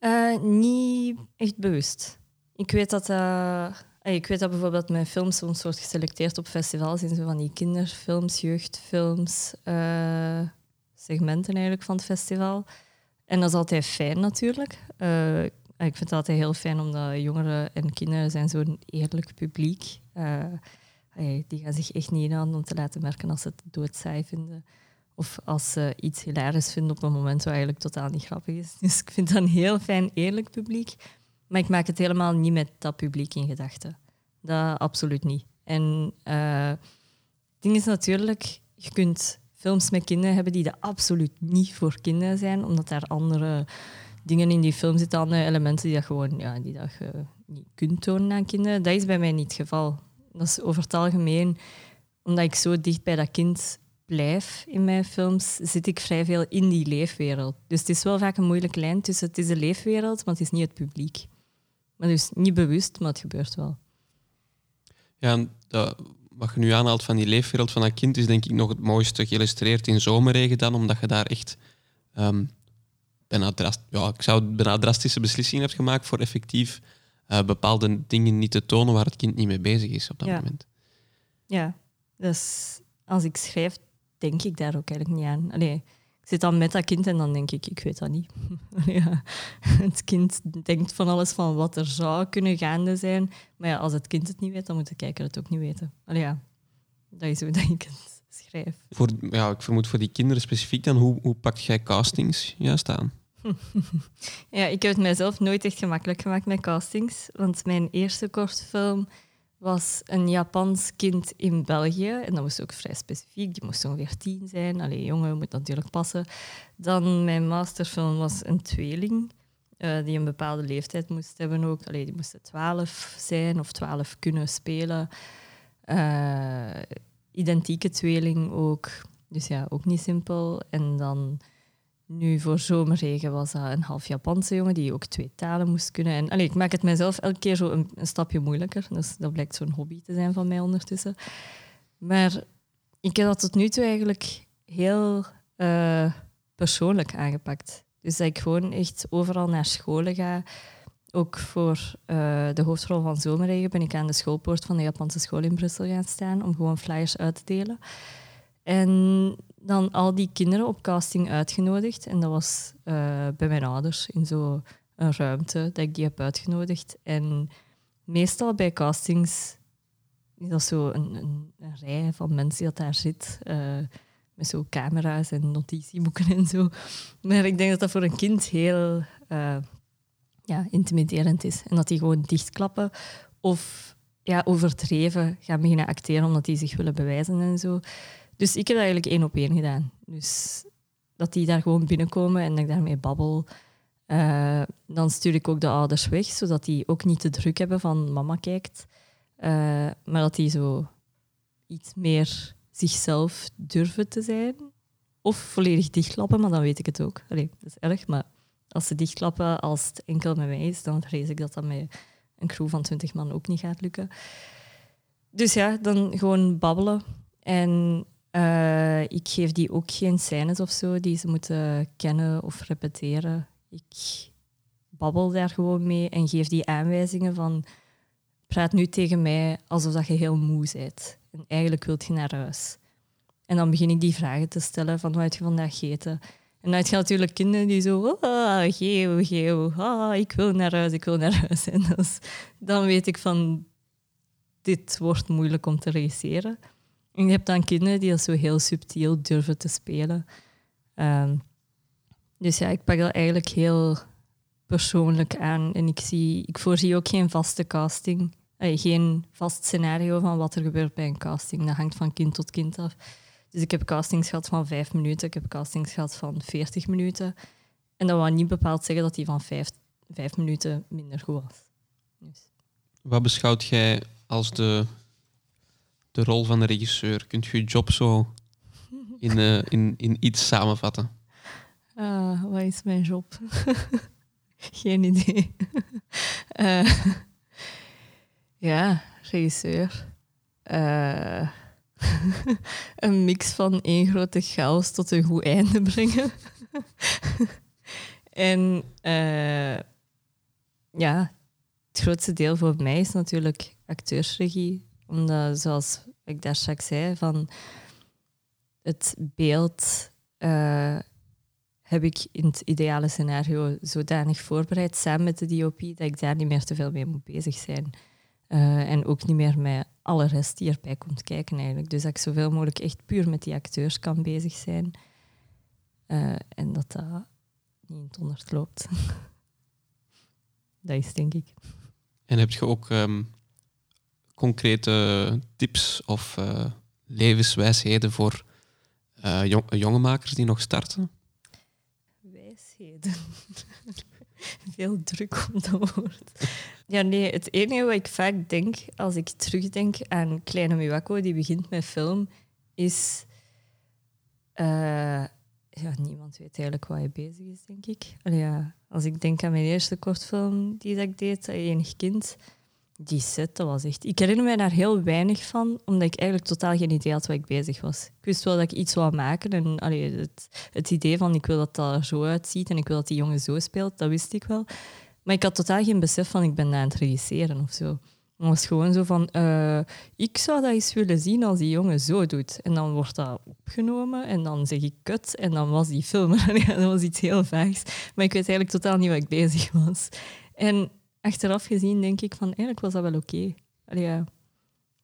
Uh, niet echt bewust. Ik weet dat, uh, ik weet dat bijvoorbeeld mijn films soms soort geselecteerd op festivals in van die kinderfilms, jeugdfilms, uh, segmenten eigenlijk van het festival. En dat is altijd fijn natuurlijk. ik vind het altijd heel fijn omdat jongeren en kinderen zijn zo'n eerlijk publiek die gaan zich echt niet aan om te laten merken als ze het doodsaai vinden. Of als ze iets hilarisch vinden op een moment waar eigenlijk totaal niet grappig is. Dus ik vind dat een heel fijn, eerlijk publiek. Maar ik maak het helemaal niet met dat publiek in gedachten. Dat absoluut niet. En uh, het ding is natuurlijk, je kunt films met kinderen hebben die er absoluut niet voor kinderen zijn, omdat daar andere dingen in die film zitten, andere elementen die, dat gewoon, ja, die dat je niet kunt tonen aan kinderen. Dat is bij mij niet het geval. Dat is over het algemeen, omdat ik zo dicht bij dat kind blijf in mijn films, zit ik vrij veel in die leefwereld. Dus het is wel vaak een moeilijke lijn tussen het is de leefwereld, maar het is niet het publiek. Maar dus niet bewust, maar het gebeurt wel.
Ja, dat, wat je nu aanhaalt van die leefwereld van dat kind is denk ik nog het mooiste geïllustreerd in Zomerregen dan, omdat je daar echt um, bijna, drast, ja, ik zou bijna drastische beslissingen hebt gemaakt voor effectief uh, bepaalde dingen niet te tonen waar het kind niet mee bezig is op dat moment.
Ja, dus als ik schrijf, denk ik daar ook eigenlijk niet aan. Allee, zit dan met dat kind en dan denk ik, ik weet dat niet. ja, het kind denkt van alles van wat er zou kunnen gaande zijn. Maar ja, als het kind het niet weet, dan moet de kijker het ook niet weten. Allee, ja, dat is hoe ik het schrijf.
Voor, ja, ik vermoed voor die kinderen specifiek dan, hoe, hoe pakt jij castings juist aan?
ja, ik heb het mijzelf nooit echt gemakkelijk gemaakt met castings. Want mijn eerste kortfilm was een Japans kind in België. En dat was ook vrij specifiek. Die moest ongeveer tien zijn. Allee, jongen, moet natuurlijk passen. Dan mijn masterfilm was een tweeling. Uh, die een bepaalde leeftijd moest hebben ook. Allee, die moesten twaalf zijn of twaalf kunnen spelen. Uh, identieke tweeling ook. Dus ja, ook niet simpel. En dan nu, voor zomerregen was dat een half Japanse jongen die ook twee talen moest kunnen. En, allez, ik maak het mezelf elke keer zo een, stapje moeilijker. Dus dat blijkt zo'n hobby te zijn van mij ondertussen. Maar ik heb dat tot nu toe eigenlijk heel uh, persoonlijk aangepakt. Dus dat ik gewoon echt overal naar scholen ga ook voor eh, de hoofdrol van Zomerregen ben ik aan de schoolpoort van de Japanse school in Brussel gaan staan om gewoon flyers uit te delen. En dan al die kinderen op casting uitgenodigd. En dat was eh, bij mijn ouders in zo'n ruimte dat ik die heb uitgenodigd. En meestal bij castings is dat zo een, een, een rij van mensen die daar zit. eh, met zo camera's en notitieboeken en zo. Maar ik denk dat dat voor een kind heel eh, ja, intimiderend is. En dat die gewoon dichtklappen of ja, overdreven gaan beginnen acteren omdat die zich willen bewijzen en zo. Dus ik heb dat eigenlijk één op één gedaan. Dus dat die daar gewoon binnenkomen en dat ik daarmee babbel. Eh, dan stuur ik ook de ouders weg, zodat die ook niet te druk hebben van mama kijkt. Eh, maar dat die zo iets meer zichzelf durven te zijn. Of volledig dichtklappen, maar dan weet ik het ook. Allee, dat is erg, maar als ze dichtklappen als het enkel met mij is, dan vrees ik dat dat met een crew van 20 man ook niet gaat lukken. Dus ja, dan gewoon babbelen. En eh, ik geef die ook geen scènes of zo die ze moeten kennen of repeteren. Ik babbel daar gewoon mee en geef die aanwijzingen van praat nu tegen mij alsof dat je heel moe bent. En eigenlijk wilt je naar huis. En dan begin ik die vragen te stellen van wat heb je vandaag gegeten? En dan heb je natuurlijk kinderen die zo, ah, geo, geo, ah, ik wil naar huis, ik wil naar huis. En dan weet ik van, dit wordt moeilijk om te regisseren. En je hebt dan kinderen die dat zo heel subtiel durven te spelen. Ehm, dus ja, ik pak dat eigenlijk heel persoonlijk aan. En ik, zie, ik voorzie ook geen vaste casting. Geen vast scenario van wat er gebeurt bij een casting. Dat hangt van kind tot kind af. Dus ik heb castings gehad van vijf minuten. Ik heb castings gehad van veertig minuten. En dat wil niet bepaald zeggen dat die van vijf, vijf minuten minder goed was. Dus.
Wat beschouwt jij als de, de rol van de regisseur? Kunt je je job zo in, eh, in, in iets samenvatten?
Ah, wat is mijn job? Geen idee. Eh, ja, regisseur. Eh, een mix van één grote chaos tot een goed einde brengen. en ja, het grootste deel voor mij is natuurlijk acteursregie. Omdat, zoals ik daar straks zei, van het beeld eh, heb ik in het ideale scenario zodanig voorbereid samen met de DOP dat ik daar niet meer te veel mee moet bezig zijn. Eh, en ook niet meer met alle rest die erbij komt kijken eigenlijk. Dus dat ik zoveel mogelijk echt puur met die acteurs kan bezig zijn. Eh, en dat dat niet in het loopt. dat is denk ik.
En heb je ook ehm, concrete tips of eh, levenswijsheden voor eh, jong, jonge makers die nog starten?
Wijsheden. Veel druk op dat woord. Ja, nee, het enige wat ik vaak denk als ik terugdenk aan Kleine Miwako, die begint met film, is... eh, ja, niemand weet eigenlijk waar hij bezig is, denk ik. Ja, als ik denk aan mijn eerste kortfilm die ik deed, enig kind, die set, dat was echt... Ik herinner mij daar heel weinig van, omdat ik eigenlijk totaal geen idee had waar ik bezig was. Ik wist wel dat ik iets wou maken en allee, het, het idee van ik wil dat dat er zo uitziet en ik wil dat die jongen zo speelt, dat wist ik wel. Maar ik had totaal geen besef van ik ben aan het regisseren of zo. Het was gewoon zo van, eh, ik zou dat eens willen zien als die jongen zo doet. En dan wordt dat opgenomen en dan zeg ik kut en dan was die film. Dat was iets heel vaags. Maar ik weet eigenlijk totaal niet waar ik bezig was. En achteraf gezien denk ik van, eigenlijk was dat wel oké. Allee, ja,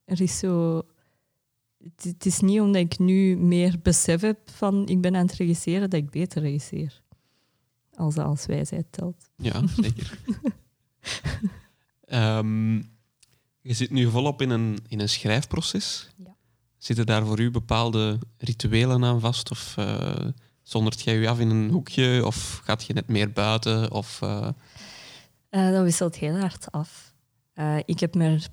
Er is zo... Het, is niet omdat ik nu meer besef heb van ik ben aan het regisseren dat ik beter regisseer. Als dat als wijsheid telt.
Ja, zeker. Ehm, je zit nu volop in een, in een schrijfproces.
Ja.
Zitten daar voor u bepaalde rituelen aan vast? Of eh zondert jij u af in een hoekje? Of gaat je net meer buiten? Of, eh,
Eh, dat wisselt heel hard af. Eh, ik, heb meer,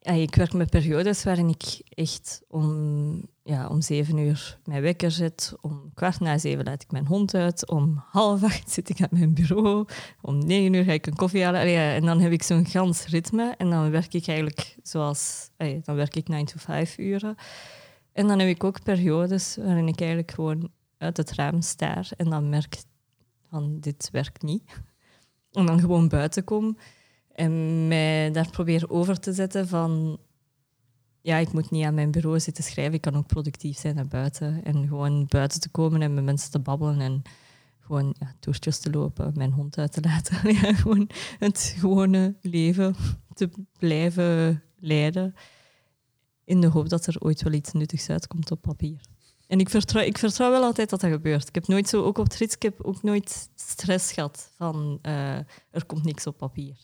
eh, ik werk met periodes waarin ik echt om, ja, om zeven uur mijn wekker zet. Om kwart na zeven laat ik mijn hond uit. Om half acht zit ik aan mijn bureau. Om negen uur ga ik een koffie halen. En dan heb ik zo'n gans ritme. En dan werk ik eigenlijk zoals... dan werk ik 9 to 5 uren. En dan heb ik ook periodes waarin ik eigenlijk gewoon uit het raam staar. En dan merk van, dit werkt niet. En dan gewoon buiten kom. En mij daar proberen over te zetten van... Ja, ik moet niet aan mijn bureau zitten schrijven. Ik kan ook productief zijn naar buiten. En gewoon buiten te komen en met mensen te babbelen. En gewoon ja, toertjes te lopen, mijn hond uit te laten. Ja, gewoon het gewone leven te blijven leiden. In de hoop dat er ooit wel iets nuttigs uitkomt op papier. En ik vertrouw, ik wel altijd dat dat gebeurt. Ik heb nooit zo, ook op het ik heb ook nooit stress gehad van uh, er komt niks op papier.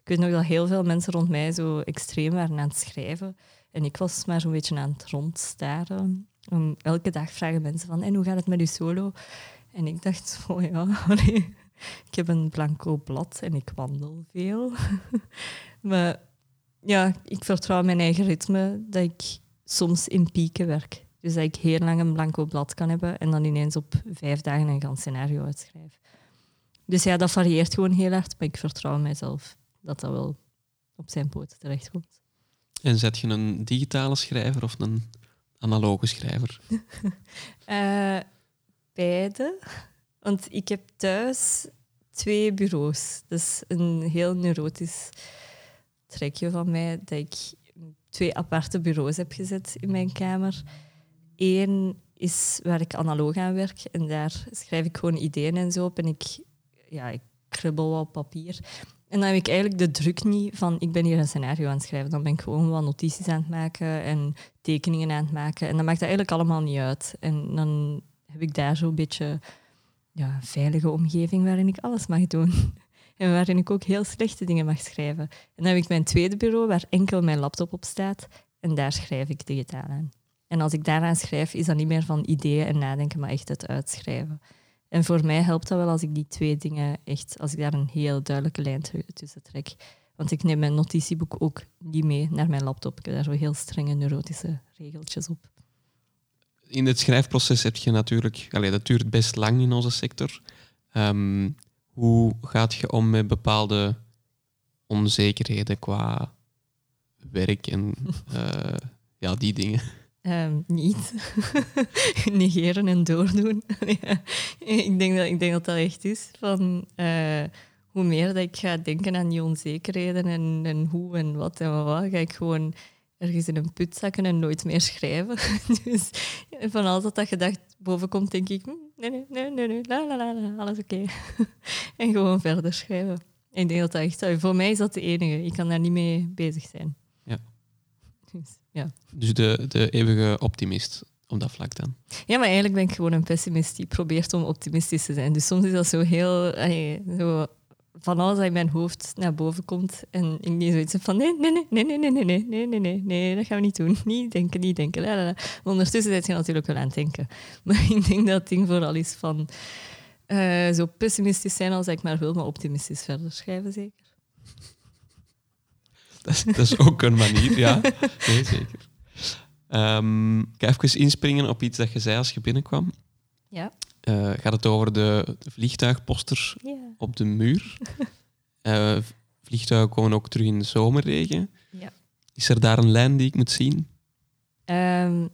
Ik weet nog dat heel veel mensen rond mij zo extreem waren aan het schrijven. En ik was maar zo'n beetje aan het rondstaren. elke dag vragen mensen van, en hoe gaat het met je solo? En ik dacht, oh ja, ik heb een blanco blad en ik wandel veel. maar ja, ik vertrouw mijn eigen ritme dat ik soms in pieken werk. Dus dat ik heel lang een blanco blad kan hebben en dan ineens op vijf dagen een gans scenario uitschrijf. Dus ja, dat varieert gewoon heel hard, maar ik vertrouw mijzelf dat dat wel op zijn poten terechtkomt.
En zet je een digitale schrijver of een analoge schrijver?
uh, beide. Want ik heb thuis twee bureaus. Dat is een heel neurotisch trekje van mij dat ik twee aparte bureaus heb gezet in mijn kamer. Eén is waar ik analoog aan werk en daar schrijf ik gewoon ideeën en zo op en ik, ja, ik kribbel op papier. En dan heb ik eigenlijk de druk niet van ik ben hier een scenario aan het schrijven. Dan ben ik gewoon wat notities aan het maken en tekeningen aan het maken. En dan maakt dat eigenlijk allemaal niet uit. En dan heb ik daar zo'n beetje ja, een veilige omgeving waarin ik alles mag doen. En waarin ik ook heel slechte dingen mag schrijven. En dan heb ik mijn tweede bureau waar enkel mijn laptop op staat. En daar schrijf ik digitaal aan. En als ik daaraan schrijf, is dat niet meer van ideeën en nadenken, maar echt het uitschrijven. En voor mij helpt dat wel als ik die twee dingen echt, als ik daar een heel duidelijke lijn tussen trek. Want ik neem mijn notitieboek ook niet mee naar mijn laptop. Ik heb daar zo heel strenge neurotische regeltjes op
in het schrijfproces heb je natuurlijk, allez, dat duurt best lang in onze sector. Um, hoe gaat je om met bepaalde onzekerheden qua werk en uh, ja, die dingen?
Um, niet. Negeren en doordoen. ik, denk dat, ik denk dat dat echt is. Van, uh, hoe meer dat ik ga denken aan die onzekerheden en, en hoe en wat en wat, ga ik gewoon ergens in een put zakken en nooit meer schrijven. dus van alles wat dat gedacht boven komt, denk ik, hm, nee, nee, nee, nee, nee, alles oké. en gewoon verder schrijven. En ik denk dat dat echt, voor mij is dat de enige. Ik kan daar niet mee bezig zijn. Dus, ja.
dus de, de eeuwige optimist op dat vlak dan?
Ja, maar eigenlijk ben ik gewoon een pessimist die probeert om optimistisch te zijn. Dus soms is dat zo heel... zo van alles dat in mijn hoofd naar boven komt. En ik niet zoiets van nee, nee, nee, nee, nee, nee, nee, nee, nee, nee, nee, dat gaan we niet doen. Niet denken, niet denken. La, Ondertussen zit je natuurlijk wel aan het denken. Maar ik denk dat het ding vooral is van uh, zo pessimistisch zijn als ik maar wil, maar optimistisch verder schrijven, zeker.
Dat is, dat is ook een manier, ja. Nee, zeker. Um, ik ga even inspringen op iets dat je zei als je binnenkwam.
Ja.
Uh, gaat het over de, vliegtuigposters op de muur? uh, vliegtuigen komen ook terug in de zomerregen.
Ja.
Is er daar een lijn die ik moet zien?
Um,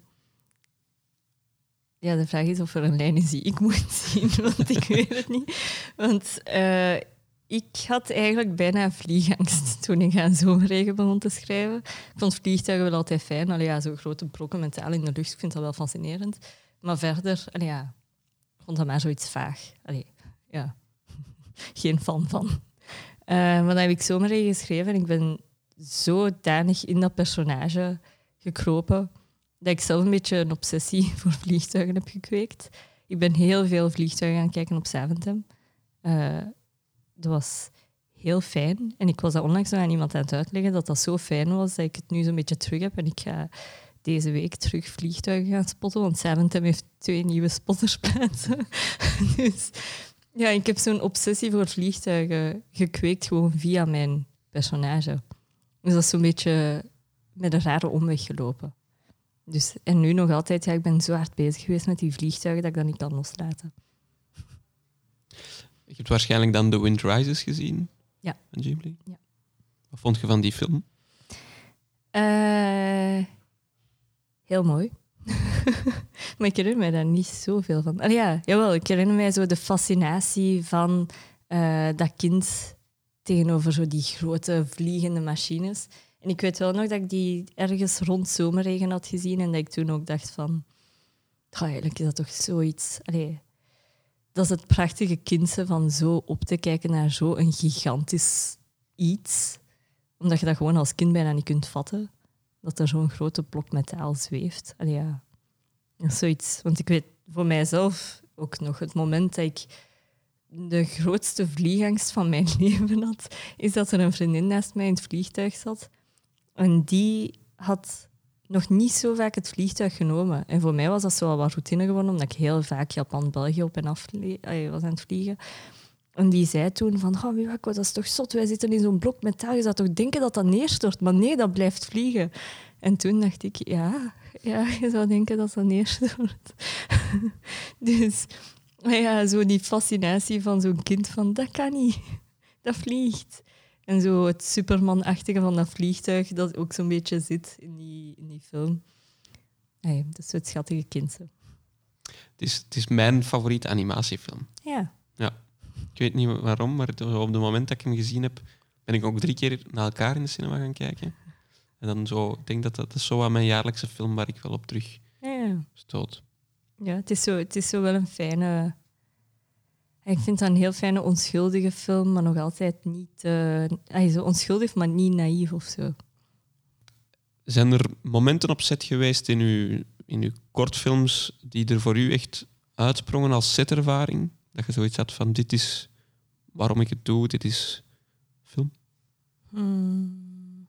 ja, de vraag is of er een lijn is die ik moet zien, want ik weet het niet. Want uh, ik had eigenlijk bijna vliegangst toen ik aan zomerregen begon te schrijven. Ik vond vliegtuigen wel altijd fijn. Allee, ja, zo'n grote brokken metaal in de lucht, ik vind dat wel fascinerend. Maar verder, allee, ja, vond dat maar zoiets vaag. Allee, ja, geen fan van. Uh, maar dan heb ik zomerregen geschreven en ik ben zodanig in dat personage gekropen dat ik zelf een beetje een obsessie voor vliegtuigen heb gekweekt. Ik ben heel veel vliegtuigen gaan kijken op Zaventem. Uh, dat was heel fijn. En ik was dat onlangs nog aan iemand aan het uitleggen dat dat zo fijn was dat ik het nu zo'n beetje terug heb. En ik ga deze week terug vliegtuigen gaan spotten, want Zaventem heeft twee nieuwe spottersplaatsen. dus ja, ik heb zo'n obsessie voor vliegtuigen gekweekt gewoon via mijn personage. Dus dat is zo'n beetje met een rare omweg gelopen. Dus, en nu nog altijd, ja, ik ben zo hard bezig geweest met die vliegtuigen dat ik dat niet kan loslaten.
Je hebt waarschijnlijk dan The Wind Rises gezien?
Ja.
Van Ghibli?
Ja.
Wat vond je van die film?
Uh, heel mooi. maar ik herinner mij daar niet zoveel van. Allee, ja, jawel, ik herinner mij zo de fascinatie van uh, dat kind tegenover zo die grote vliegende machines. En ik weet wel nog dat ik die ergens rond zomerregen had gezien en dat ik toen ook dacht van... "Goh, eigenlijk is dat toch zoiets... Allee, dat is het prachtige kindse van zo op te kijken naar zo'n gigantisch iets. Omdat je dat gewoon als kind bijna niet kunt vatten. Dat er zo'n grote blok metaal zweeft. Allee, ja. Zoiets. Want ik weet voor mijzelf ook nog het moment dat ik de grootste vliegangst van mijn leven had, is dat er een vriendin naast mij in het vliegtuig zat. En die had nog niet zo vaak het vliegtuig genomen. En voor mij was dat zo wel wat routine geworden, omdat ik heel vaak Japan-België op en af was aan het vliegen. En die zei toen van, oh, Miwako, dat is toch zot, wij zitten in zo'n blok metaal, je zou toch denken dat dat neerstort, maar nee, dat blijft vliegen. En toen dacht ik, ja, ja je zou denken dat dat neerstort. dus ja, zo die fascinatie van zo'n kind van, dat kan niet, dat vliegt. En zo het Superman-achtige van dat vliegtuig, dat ook zo'n beetje zit in die, in die film. Nee, dat is zo het schattige kind. zo.
Het is, het is mijn favoriete animatiefilm.
Ja.
Ik weet niet waarom, maar op het moment dat ik hem gezien heb, ben ik ook drie keer naar elkaar in de cinema gaan kijken. En dan zo, ik denk dat dat is zo aan mijn jaarlijkse film waar ik wel op terug
Ja,
stoot.
ja het, is zo, het is zo wel een fijne... Ik vind dat een heel fijne, onschuldige film, maar nog altijd niet... eh ah, zo onschuldig, maar niet naïef of zo.
Zijn er momenten op set geweest in uw, in uw kortfilms die er voor u echt uitsprongen als setervaring? Dat je zoiets had van, dit is waarom ik het doe, dit is film?
Hmm.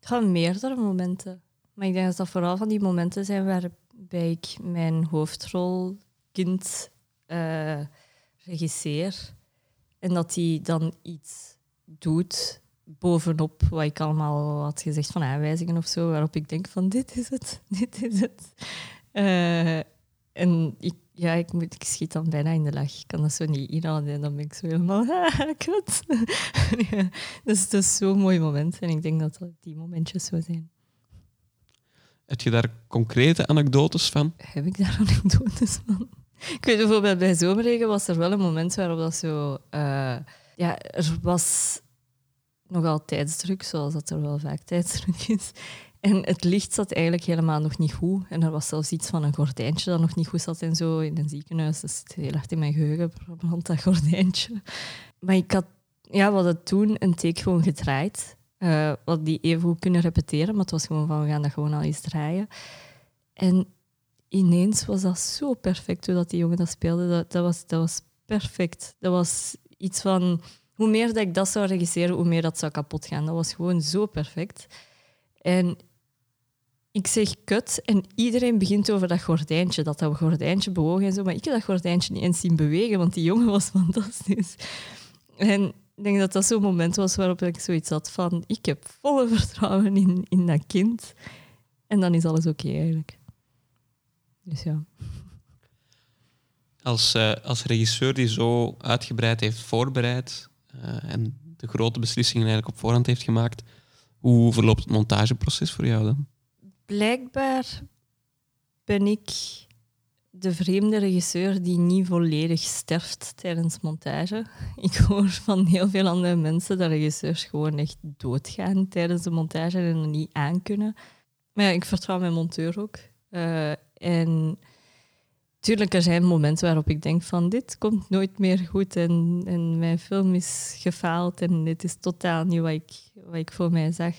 Het gaan meerdere momenten. Maar ik denk dat dat vooral van die momenten zijn waarbij ik mijn hoofdrolkind eh regisseer. En dat hij dan iets doet bovenop wat ik allemaal had gezegd van aanwijzingen of zo, waarop ik denk van dit is het, dit is het. Eh, en ik, ja, ik, moet, ik schiet dan bijna in de lach. Ik kan dat zo niet inhouden en dan ben ik zo helemaal, ah, kut. ja, dus het is zo'n mooi moment en ik denk dat dat die momentjes zo zijn.
Heb je daar concrete anekdotes van?
Heb ik daar anekdotes van? Ik weet bijvoorbeeld bij Zomerregen was er wel een moment waarop dat zo... eh, ja, er was nogal tijdsdruk, zoals dat er wel vaak tijdsdruk is. En het licht zat eigenlijk helemaal nog niet goed. En er was zelfs iets van een gordijntje dat nog niet goed zat en zo in een ziekenhuis. Dat zit heel hard in mijn geheugen, brand dat gordijntje. Maar ik had... Ja, we hadden toen een take gewoon gedraaid. eh wat die even goed kunnen repeteren, maar het was gewoon van, we gaan dat gewoon al eens draaien. En ineens was dat zo perfect hoe dat die jongen dat speelde. Dat, dat, was, dat was perfect. Dat was iets van... Hoe meer dat ik dat zou regisseren, hoe meer dat zou kapot gaan. Dat was gewoon zo perfect. En ik zeg kut en iedereen begint over dat gordijntje, dat dat gordijntje bewoog en zo. Maar ik heb dat gordijntje niet eens zien bewegen, want die jongen was fantastisch. En ik denk dat dat zo'n moment was waarop ik zoiets had van... Ik heb volle vertrouwen in, in dat kind. En dan is alles oké eigenlijk. Dus ja.
Als, eh, als regisseur die zo uitgebreid heeft voorbereid eh, en de grote beslissingen eigenlijk op voorhand heeft gemaakt, hoe verloopt het montageproces voor jou dan?
Blijkbaar ben ik de vreemde regisseur die niet volledig sterft tijdens montage. Ik hoor van heel veel andere mensen dat regisseurs gewoon echt doodgaan tijdens de montage en er niet aankunnen. Maar ja, ik vertrouw mijn monteur ook. Eh, en tuurlijk, er zijn momenten waarop ik denk van dit komt nooit meer goed en, en mijn film is gefaald en dit is totaal niet wat ik, wat ik voor mij zag.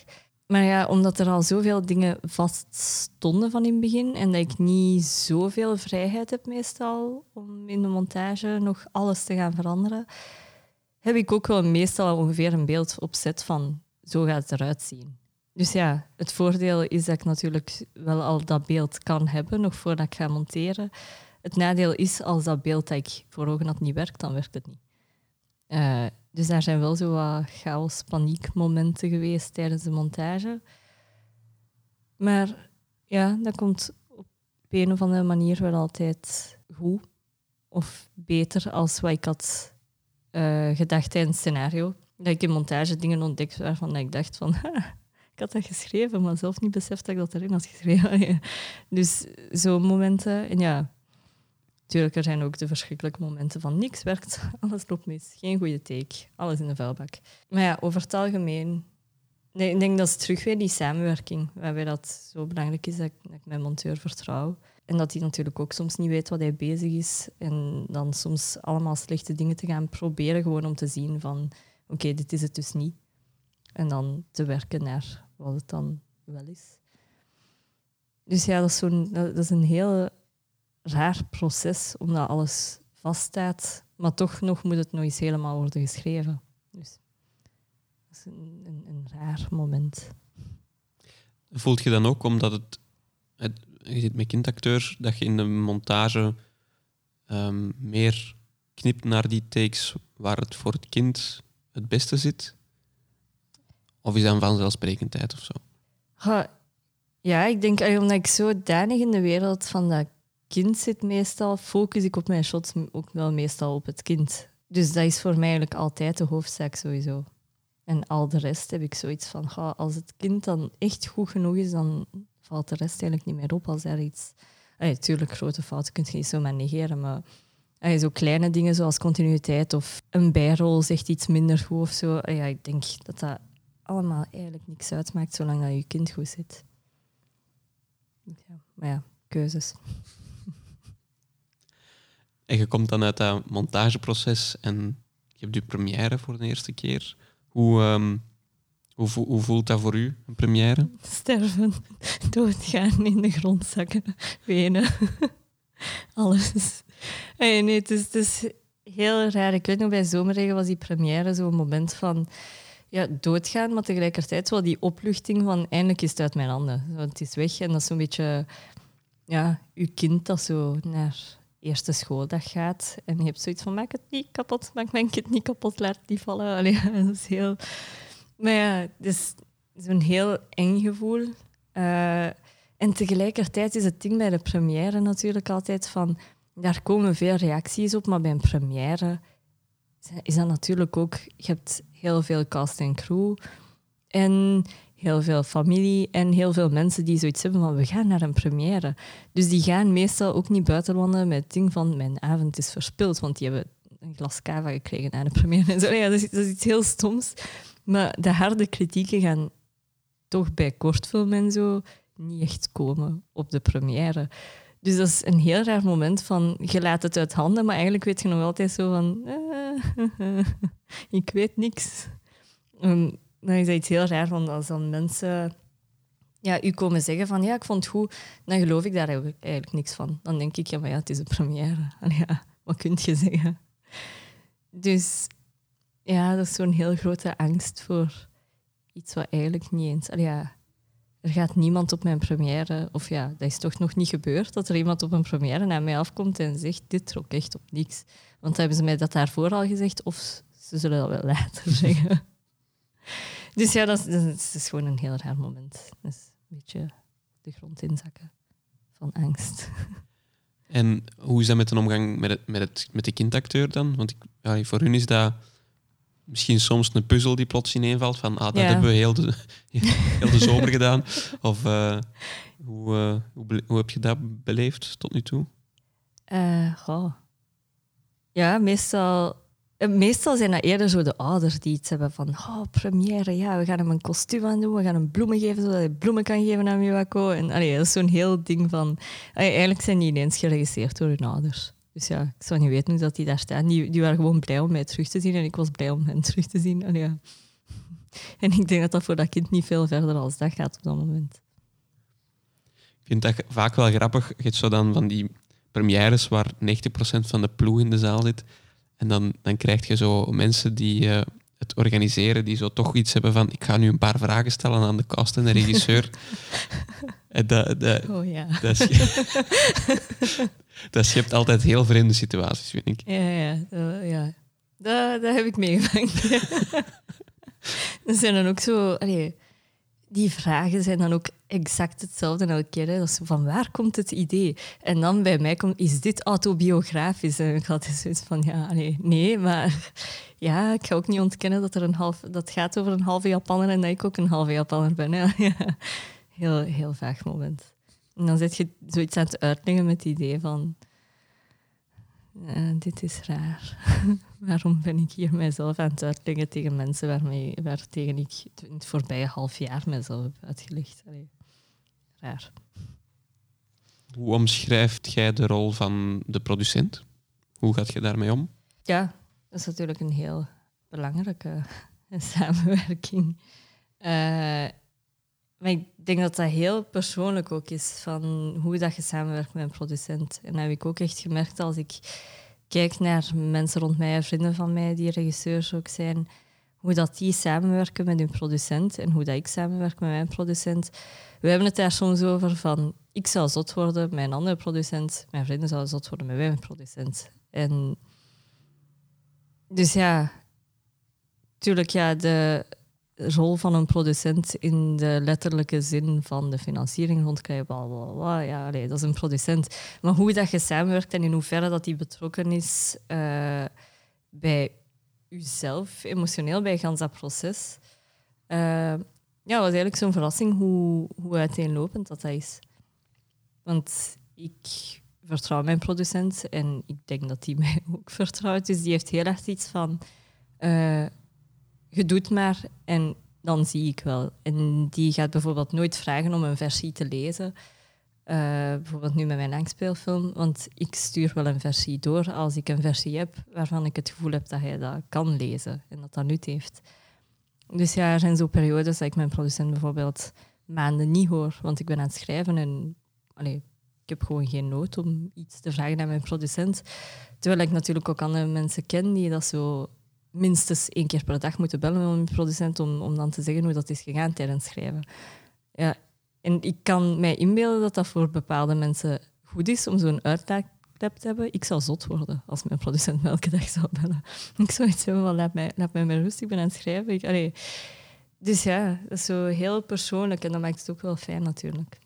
Maar ja, omdat er al zoveel dingen vast stonden van in het begin en dat ik niet zoveel vrijheid heb meestal om in de montage nog alles te gaan veranderen, heb ik ook wel meestal ongeveer een beeld op zet van zo gaat het eruit zien. Dus ja, het voordeel is dat ik natuurlijk wel al dat beeld kan hebben nog voordat ik ga monteren. Het nadeel is als dat beeld dat ik voor ogen had niet werkt, dan werkt het niet. Eh, dus daar zijn wel zo wat chaos, paniekmomenten geweest tijdens de montage. Maar ja, dat komt op een of andere manier wel altijd goed. Of beter als wat ik had eh, gedacht tijdens het scenario. Dat ik in montage dingen ontdekt waarvan ik dacht van... "Ha, ik had dat geschreven, maar zelf niet beseft dat ik dat erin had geschreven. dus zo'n momenten. En ja, Tuurlijk, er zijn ook de verschrikkelijke momenten van niks werkt, alles loopt mis, geen goede take, alles in de vuilbak. Maar ja, over het algemeen, nee, ik denk dat is terug weer die samenwerking, waarbij dat zo belangrijk is dat ik, dat ik mijn monteur vertrouw. En dat hij natuurlijk ook soms niet weet wat hij bezig is. En dan soms allemaal slechte dingen te gaan proberen, gewoon om te zien van oké, dit is het dus niet. En dan te werken naar wat het dan wel is. Dus ja, dat is, zo'n, dat is een heel raar proces, omdat alles vaststaat. Maar toch nog moet het nog eens helemaal worden geschreven. Dus dat is een, een, raar moment.
Voelt je dan ook, omdat het je zit met kindacteur, dat je in de montage ehm, meer knipt naar die takes waar het voor het kind het beste zit? Of is dat een vanzelfsprekendheid of zo?
Ja, ik denk omdat ik zo danig in de wereld van dat kind zit meestal, focus ik op mijn shots ook wel meestal op het kind. Dus dat is voor mij eigenlijk altijd de hoofdzaak sowieso. En al de rest heb ik zoiets van, ha, als het kind dan echt goed genoeg is, dan valt de rest eigenlijk niet meer op als er iets... Natuurlijk, grote fouten kun je niet zomaar negeren, maar allee, zo kleine dingen zoals continuïteit of een bijrol zegt iets minder goed of zo. Ja, ik denk dat dat allemaal eigenlijk niks uitmaakt zolang dat je kind goed zit. Ja, maar ja, keuzes.
En je komt dan uit dat montageproces en je hebt je première voor de eerste keer. Hoe, um, hoe, hoe, voelt dat voor u, een première?
Sterven, doodgaan, in de grond zakken, wenen. Alles. Hey, nee, het is, het is heel raar. Ik weet nog, bij Zomerregen was die première zo'n moment van ja, doodgaan, maar tegelijkertijd wel die opluchting van eindelijk is het uit mijn handen. Want het is weg en dat is zo'n beetje ja, uw kind dat zo naar eerste schooldag gaat en je hebt zoiets van maak het niet kapot, maak mijn kind niet kapot, laat het niet vallen. Allee, dat is heel... Maar ja, het is zo'n heel eng gevoel. Uh, en tegelijkertijd is het ding bij de première natuurlijk altijd van... Daar komen veel reacties op, maar bij een première is dat natuurlijk ook... Je hebt heel veel cast en crew en heel veel familie en heel veel mensen die zoiets hebben van we gaan naar een première. Dus die gaan meestal ook niet buitenlanden met het ding van mijn avond is verspild, want die hebben een glas cava gekregen naar de première. En zo. Ja, dat, is, dat is iets heel stoms. Maar de harde kritieken gaan toch bij kortfilm en zo niet echt komen op de première. Dus dat is een heel raar moment van, je laat het uit handen, maar eigenlijk weet je nog altijd zo van, eh, ik weet niks. Um, dan is dat iets heel raar, want als dan mensen ja, u komen zeggen van, ja, ik vond het goed, dan geloof ik daar eigenlijk niks van. Dan denk ik, ja, maar ja, het is een première. ja, wat kun je zeggen? Dus ja, dat is zo'n heel grote angst voor iets wat eigenlijk niet eens... ja, er gaat niemand op mijn première, of ja, dat is toch nog niet gebeurd, dat er iemand op een première naar mij afkomt en zegt, dit trok echt op niks. Want hebben ze mij dat daarvoor al gezegd, of ze zullen dat wel later zeggen. dus ja, dat is, gewoon een heel raar moment. Een beetje de grond inzakken van angst.
En hoe is dat met de omgang met, het, met, het, met de kindacteur dan? Want ja, voor hun is dat misschien soms een puzzel die plots ineenvalt van ah, dat hebben we heel de, heel de zomer gedaan. Of uh, hoe, uh, hoe, hoe, heb je dat beleefd tot nu toe?
Uh, Ja, meestal, meestal zijn dat eerder zo de ouders die iets hebben van oh, première, ja, we gaan hem een kostuum aan doen, we gaan hem bloemen geven zodat hij bloemen kan geven aan Miwako. En allee, dat is zo'n heel ding van... Allee, eigenlijk zijn die ineens geregistreerd door hun ouders. Dus ja, ik zou niet weten hoe dat die daar staan. Die, die waren gewoon blij om mij terug te zien en ik was blij om hen terug te zien. En, ja. en ik denk dat dat voor dat kind niet veel verder als dat gaat op dat moment.
Ik vind dat vaak wel grappig. Je zo dan van die premières waar 90% van de ploeg in de zaal zit. En dan, dan krijg je zo mensen die uh, het organiseren, die zo toch iets hebben van ik ga nu een paar vragen stellen aan de cast en de regisseur. dat, dat,
oh ja.
Dat dat schept altijd heel vreemde situaties, vind ik.
Ja, ja, uh, ja. Dat, dat heb ik meegemaakt. er zijn dan ook zo... Allee, die vragen zijn dan ook exact hetzelfde elke keer. Hè. Dat is van waar komt het idee? En dan bij mij komt, is dit autobiografisch? En ik had zoiets van, ja, allee, nee, maar ja, ik ga ook niet ontkennen dat er een half, dat gaat over een halve Japanner en dat ik ook een halve Japanner ben. Hè. Ja. Heel, heel vaag moment. En dan zit je zoiets aan het uitleggen met het idee van... eh, dit is raar. Waarom ben ik hier mijzelf aan het uitleggen tegen mensen waarmee, waar tegen ik in het voorbije half jaar mijzelf heb uitgelegd? Allee, raar.
Hoe omschrijft jij de rol van de producent? Hoe gaat je daarmee om?
Ja, dat is natuurlijk een heel belangrijke samenwerking. Eh, maar ik denk dat dat heel persoonlijk ook is, van hoe dat je samenwerkt met een producent. En dat heb ik ook echt gemerkt als ik kijk naar mensen rond mij, vrienden van mij die regisseurs ook zijn, hoe dat die samenwerken met hun producent en hoe dat ik samenwerk met mijn producent. We hebben het daar soms over van, ik zou zot worden met een andere producent, mijn vrienden zouden zot worden met mijn producent. En dus ja, tuurlijk, ja, de rol van een producent in de letterlijke zin van de financiering rondkrijgen, bla bla bla. Ja, dat is een producent. Maar hoe dat je samenwerkt en in hoeverre dat die betrokken is uh, bij jezelf, emotioneel bij gans dat proces. Uh, ja, was eigenlijk zo'n verrassing hoe, hoe uiteenlopend dat, dat is. Want ik vertrouw mijn producent en ik denk dat die mij ook vertrouwt. Dus die heeft heel erg iets van... Uh, je doet maar en dan zie ik wel. En die gaat bijvoorbeeld nooit vragen om een versie te lezen. Uh, bijvoorbeeld nu met mijn langspeelfilm, want ik stuur wel een versie door als ik een versie heb waarvan ik het gevoel heb dat hij dat kan lezen en dat dat nut heeft. Dus ja, er zijn zo periodes dat ik mijn producent bijvoorbeeld maanden niet hoor, want ik ben aan het schrijven en allee, ik heb gewoon geen nood om iets te vragen aan mijn producent. Terwijl ik natuurlijk ook andere mensen ken die dat zo minstens één keer per dag moeten bellen met mijn producent om, om dan te zeggen hoe dat is gegaan tijdens schrijven. Ja, en ik kan mij inbeelden dat dat voor bepaalde mensen goed is om zo'n uitlaatklep te hebben. Ik zou zot worden als mijn producent me elke dag zou bellen. Ik zou iets hebben van laat mij, laat mij maar rustig, ben aan het schrijven. Ik. Dus ja, dat is zo heel persoonlijk en dat maakt het ook wel fijn natuurlijk.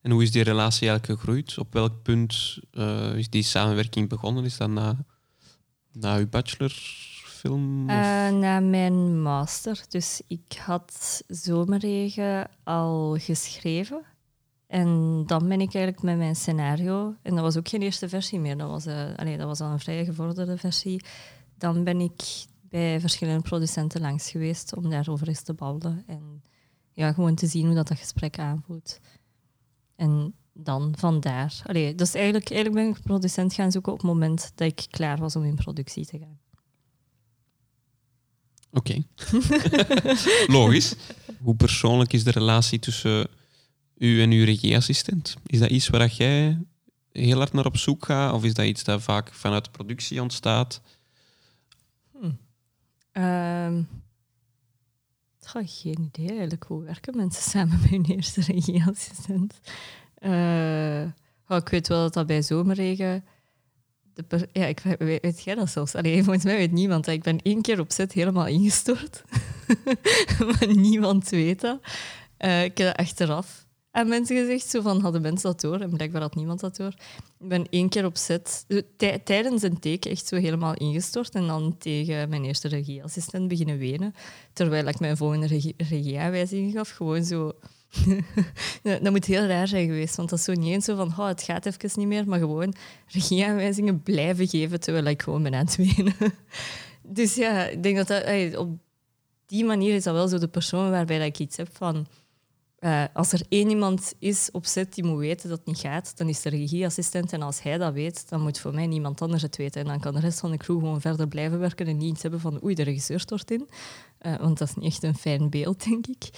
En hoe is die relatie eigenlijk gegroeid? Op welk punt uh, is die samenwerking begonnen? Is dat na, na uw bachelorfilm?
Uh, na mijn master. Dus ik had Zomerregen al geschreven. En dan ben ik eigenlijk met mijn scenario, en dat was ook geen eerste versie meer, dat was, uh, allee, dat was al een vrij gevorderde versie. Dan ben ik bij verschillende producenten langs geweest om daarover eens te babbelen. En ja, gewoon te zien hoe dat, dat gesprek aanvoelt. En dan vandaar. Allee, dus eigenlijk, eigenlijk ben ik producent gaan zoeken op het moment dat ik klaar was om in productie te gaan.
Oké. Logisch. Hoe persoonlijk is de relatie tussen u en uw regieassistent? Is dat iets waar jij heel hard naar op zoek gaat? Of is dat iets dat vaak vanuit de productie ontstaat?
Hm. Um, geen idee eigenlijk. Hoe werken mensen samen met hun eerste regieassistent? Uh, ik weet wel dat dat bij zomerregen... Ja, ik weet, jij dat zelfs? Allee, volgens mij weet niemand. Ik ben één keer op set helemaal ingestort. maar niemand weet dat. Uh, ik heb dat achteraf aan mensen gezegd. Zo van, hadden mensen dat door? En blijkbaar had niemand dat door. Ik ben één keer op set, tijdens een take, echt zo helemaal ingestort. En dan tegen mijn eerste regieassistent beginnen wenen. Terwijl ik mijn volgende regie regieaanwijzing gaf. Gewoon zo... dat moet heel raar zijn geweest, want dat is zo niet eens zo van oh, het gaat even niet meer, maar gewoon regieaanwijzingen blijven geven terwijl ik gewoon ben aan het wenen. dus ja, ik denk dat, dat op die manier is dat wel zo de persoon waarbij ik iets heb van uh, als er één iemand is op set die moet weten dat het niet gaat, dan is de regieassistent. En als hij dat weet, dan moet voor mij niemand anders het weten. En dan kan de rest van de crew gewoon verder blijven werken en niet iets hebben van oei, de regisseur stort in. Uh, want dat is niet echt een fijn beeld, denk ik.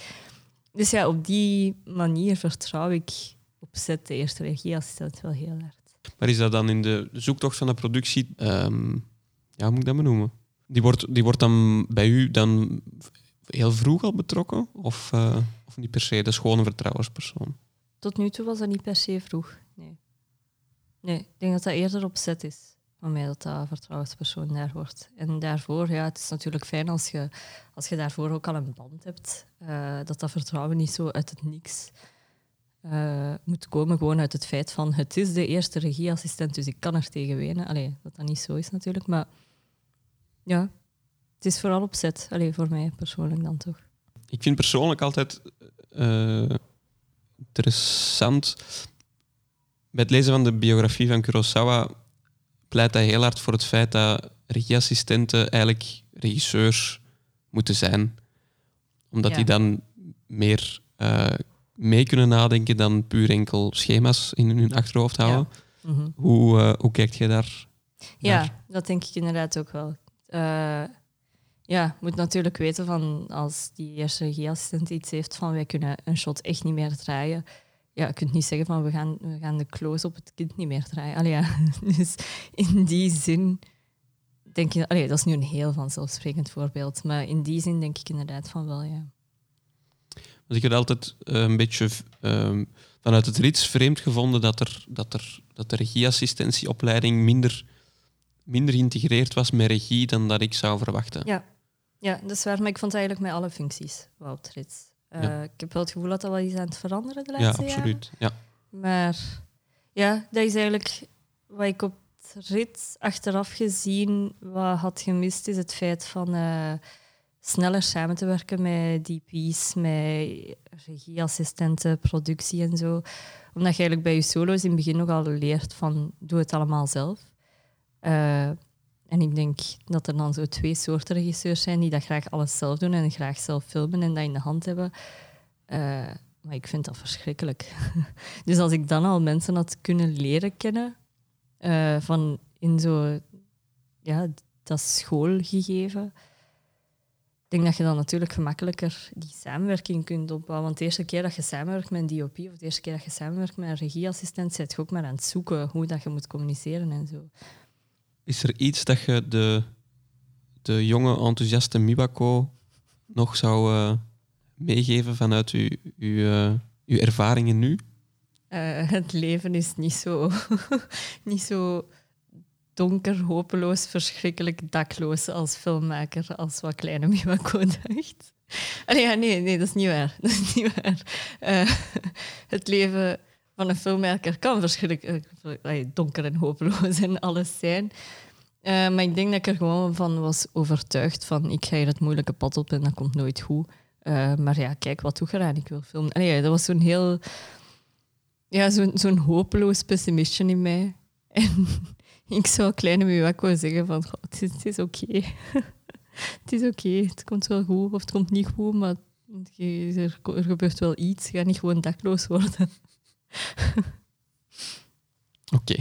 Dus ja, op die manier vertrouw ik op set de eerste regieassistent wel heel erg.
Maar is dat dan in de zoektocht van de productie, um, ja, hoe moet ik dat benoemen? Die wordt, die wordt dan bij u dan heel vroeg al betrokken? Of, uh, of niet per se? Dat is gewoon een vertrouwenspersoon.
Tot nu toe was dat niet per se vroeg. Nee. Nee, ik denk dat dat eerder op zet is. Mij dat dat vertrouwenspersoon daar wordt. En daarvoor, ja, het is natuurlijk fijn als je, als je daarvoor ook al een band hebt. Uh, dat dat vertrouwen niet zo uit het niks uh, moet komen. Gewoon uit het feit van het is de eerste regieassistent, dus ik kan er tegen wenen. Allee, dat dat niet zo is natuurlijk. Maar ja, het is vooral opzet. Alleen voor mij persoonlijk dan toch.
Ik vind persoonlijk altijd uh, interessant. Bij het lezen van de biografie van Kurosawa pleit hij heel hard voor het feit dat regieassistenten eigenlijk regisseurs moeten zijn. Omdat
Ja.
die dan meer eh, mee kunnen nadenken dan puur enkel schema's in hun achterhoofd houden.
Mhm.
Hoe, eh, hoe kijkt jij daar?
Ja,
naar?
dat denk ik inderdaad ook wel. Eh, ja, je moet natuurlijk weten van als die eerste regieassistent iets heeft van wij kunnen een shot echt niet meer draaien. Ja, je kunt niet zeggen van we gaan, we gaan de close op het kind niet meer draaien. Allee, ja. Dus in die zin denk je, allee, dat is nu een heel vanzelfsprekend voorbeeld, maar in die zin denk ik inderdaad van wel, ja.
Want ik had altijd eh, een beetje ehm, vanuit het rits vreemd gevonden dat, er, dat, er, dat de regieassistentieopleiding minder, minder geïntegreerd was met regie dan dat ik zou verwachten.
Ja. Ja, dat is waar, maar ik vond het eigenlijk met alle functies wel op het rits. Eh,
Ja.
Ik heb wel het gevoel dat dat wel iets aan het veranderen de
Ja,
laatste jaren.
absoluut. Ja.
Maar ja, dat is eigenlijk wat ik op het rit achteraf gezien wat had gemist, is het feit van eh, sneller samen te werken met DP's, met regieassistenten, productie en zo. Omdat je eigenlijk bij je solo's in het begin nogal leert van doe het allemaal zelf. Eh, en ik denk dat er dan zo twee soorten regisseurs zijn die dat graag alles zelf doen en graag zelf filmen en dat in de hand hebben. Eh, maar ik vind dat verschrikkelijk. Dus als ik dan al mensen had kunnen leren kennen eh, van in zo ja, dat schoolgegeven, ik denk dat je dan natuurlijk gemakkelijker die samenwerking kunt opbouwen. Want de eerste keer dat je samenwerkt met een DOP of de eerste keer dat je samenwerkt met een regieassistent, zit je ook maar aan het zoeken hoe dat je moet communiceren en zo.
Is er iets dat je de, de jonge, enthousiaste Miwako nog zou eh, meegeven vanuit uw, uw, eh, uw ervaringen nu?
Eh, het leven is niet zo, niet zo donker, hopeloos, verschrikkelijk dakloos als filmmaker, als wat Kleine Miwako dacht. Ja, nee, nee, dat is niet waar. Dat is niet waar. Het leven van een filmmaker kan verschrikkelijk allee, donker en hopeloos en alles zijn. Eh, maar ik denk dat ik er gewoon van was overtuigd van ik ga hier het moeilijke pad op en dat komt nooit goed. Eh, maar ja, kijk, wat doe je eraan? Ik wil filmen. Allee, dat was zo'n heel ja, zo'n zo'n hopeloos pessimistje in mij. En ik zou kleine Miwako zeggen van, "Goh, het is, oké. het is oké, het komt wel goed of het komt niet goed, maar er, er gebeurt wel iets. Je gaat niet gewoon dakloos worden.
Oké.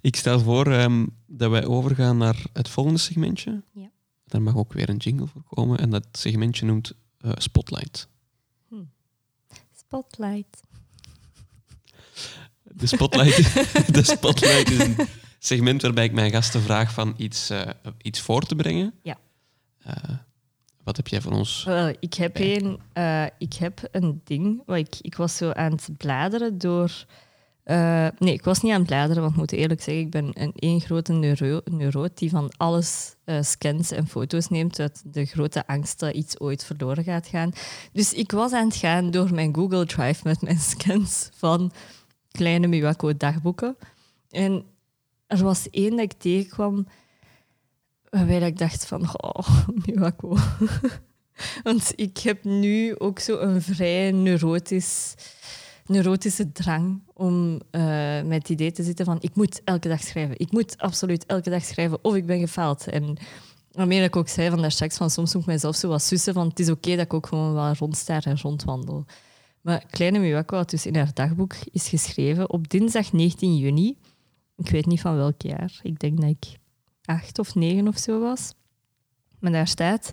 ik stel voor ehm, dat wij overgaan naar het volgende segmentje.
Ja.
Daar mag ook weer een jingle voor komen. En dat segmentje noemt eh, Spotlight.
Spotlight.
De Spotlight, de Spotlight is een segment waarbij ik mijn gasten vraag van iets, eh, iets voor te brengen.
Ja.
Eh, wat heb jij voor ons?
Wel, ik heb een, eh, ik heb een ding. Ik, ik was zo aan het bladeren door. eh, nee, ik was niet aan het bladeren, want ik moet eerlijk zeggen, ik ben een één grote neuro, neuroot die van alles eh, scans en foto's neemt uit de grote angst dat iets ooit verloren gaat gaan. Dus ik was aan het gaan door mijn Google Drive met mijn scans van kleine Miwako dagboeken. En er was één dat ik tegenkwam waarbij ik dacht van, oh, Miwako. Want ik heb nu ook zo een vrij neurotisch, neurotische drang om eh, met het idee te zitten van ik moet elke dag schrijven. Ik moet absoluut elke dag schrijven of ik ben gefaald. En waarmee ik ook zei van daar straks van soms moet ik mezelf zo wat sussen van het is oké dat ik ook gewoon wel rondstaar en rondwandel. Maar Kleine Miwako had dus in haar dagboek is geschreven op dinsdag 19 juni. Ik weet niet van welk jaar. Ik denk dat ik acht of negen of zo was. Maar daar staat...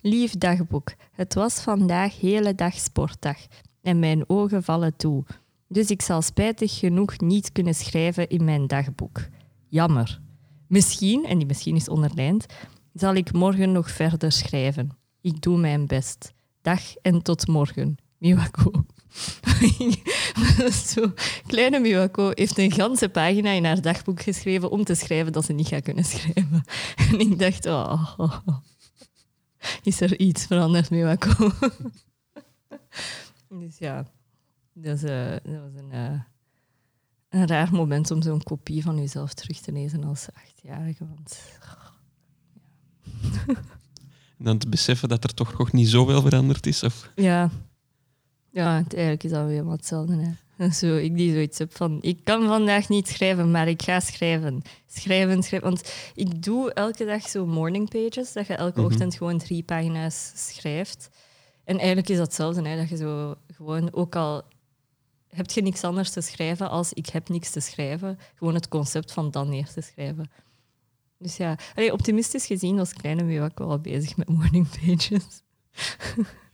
Lief dagboek, het was vandaag hele dag sportdag en mijn ogen vallen toe. Dus ik zal spijtig genoeg niet kunnen schrijven in mijn dagboek. Jammer. Misschien, en die misschien is onderlijnd, zal ik morgen nog verder schrijven. Ik doe mijn best. Dag en tot morgen. Miwako. Zo, kleine Miwako heeft een ganse pagina in haar dagboek geschreven om te schrijven dat ze niet gaat kunnen schrijven. En ik dacht, oh, is er iets veranderd, Miwako? dus ja, dat, is, eh, dat was een, eh, een raar moment om zo'n kopie van jezelf terug te lezen als achtjarige. Want
En dan te beseffen dat er toch nog niet zoveel veranderd is. Of...
ja, ja eigenlijk is dat weer helemaal hetzelfde. Hè. Zo, ik die zoiets heb van, ik kan vandaag niet schrijven, maar ik ga schrijven. Schrijven, schrijven. Want ik doe elke dag zo morning pages, dat je elke
Mhm.
ochtend gewoon drie pagina's schrijft. En eigenlijk is dat hetzelfde, hè, dat je zo gewoon, ook al heb je niks anders te schrijven als ik heb niks te schrijven, gewoon het concept van dan neer te schrijven. Dus ja, allee, optimistisch gezien was Kleine mee ook wel bezig met morning pages.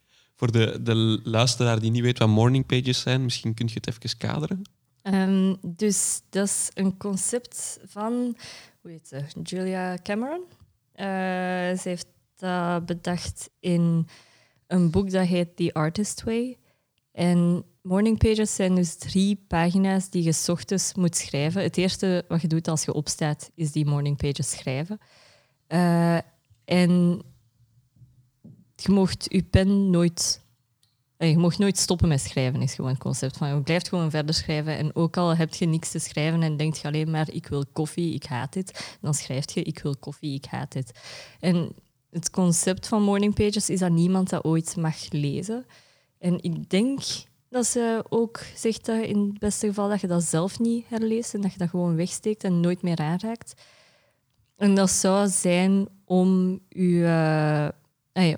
Voor de, de luisteraar die niet weet wat morning pages zijn, misschien kun je het even kaderen.
Ehm, dus dat is een concept van, hoe heet ze, Julia Cameron. Eh, ze heeft dat bedacht in een boek dat heet The Artist Way. En morning pages zijn dus drie pagina's die je ochtends moet schrijven. Het eerste wat je doet als je opstaat, is die morning pages schrijven. Eh, en je mocht je pen nooit... eh, Je mocht nooit stoppen met schrijven, is gewoon het concept. Van, je blijft gewoon verder schrijven. En ook al heb je niks te schrijven en denk je alleen maar ik wil koffie, ik haat dit, dan schrijf je ik wil koffie, ik haat dit. En het concept van morning pages is dat niemand dat ooit mag lezen. En ik denk dat ze ook zegt dat in het beste geval dat je dat zelf niet herleest en dat je dat gewoon wegsteekt en nooit meer aanraakt. En dat zou zijn om, u,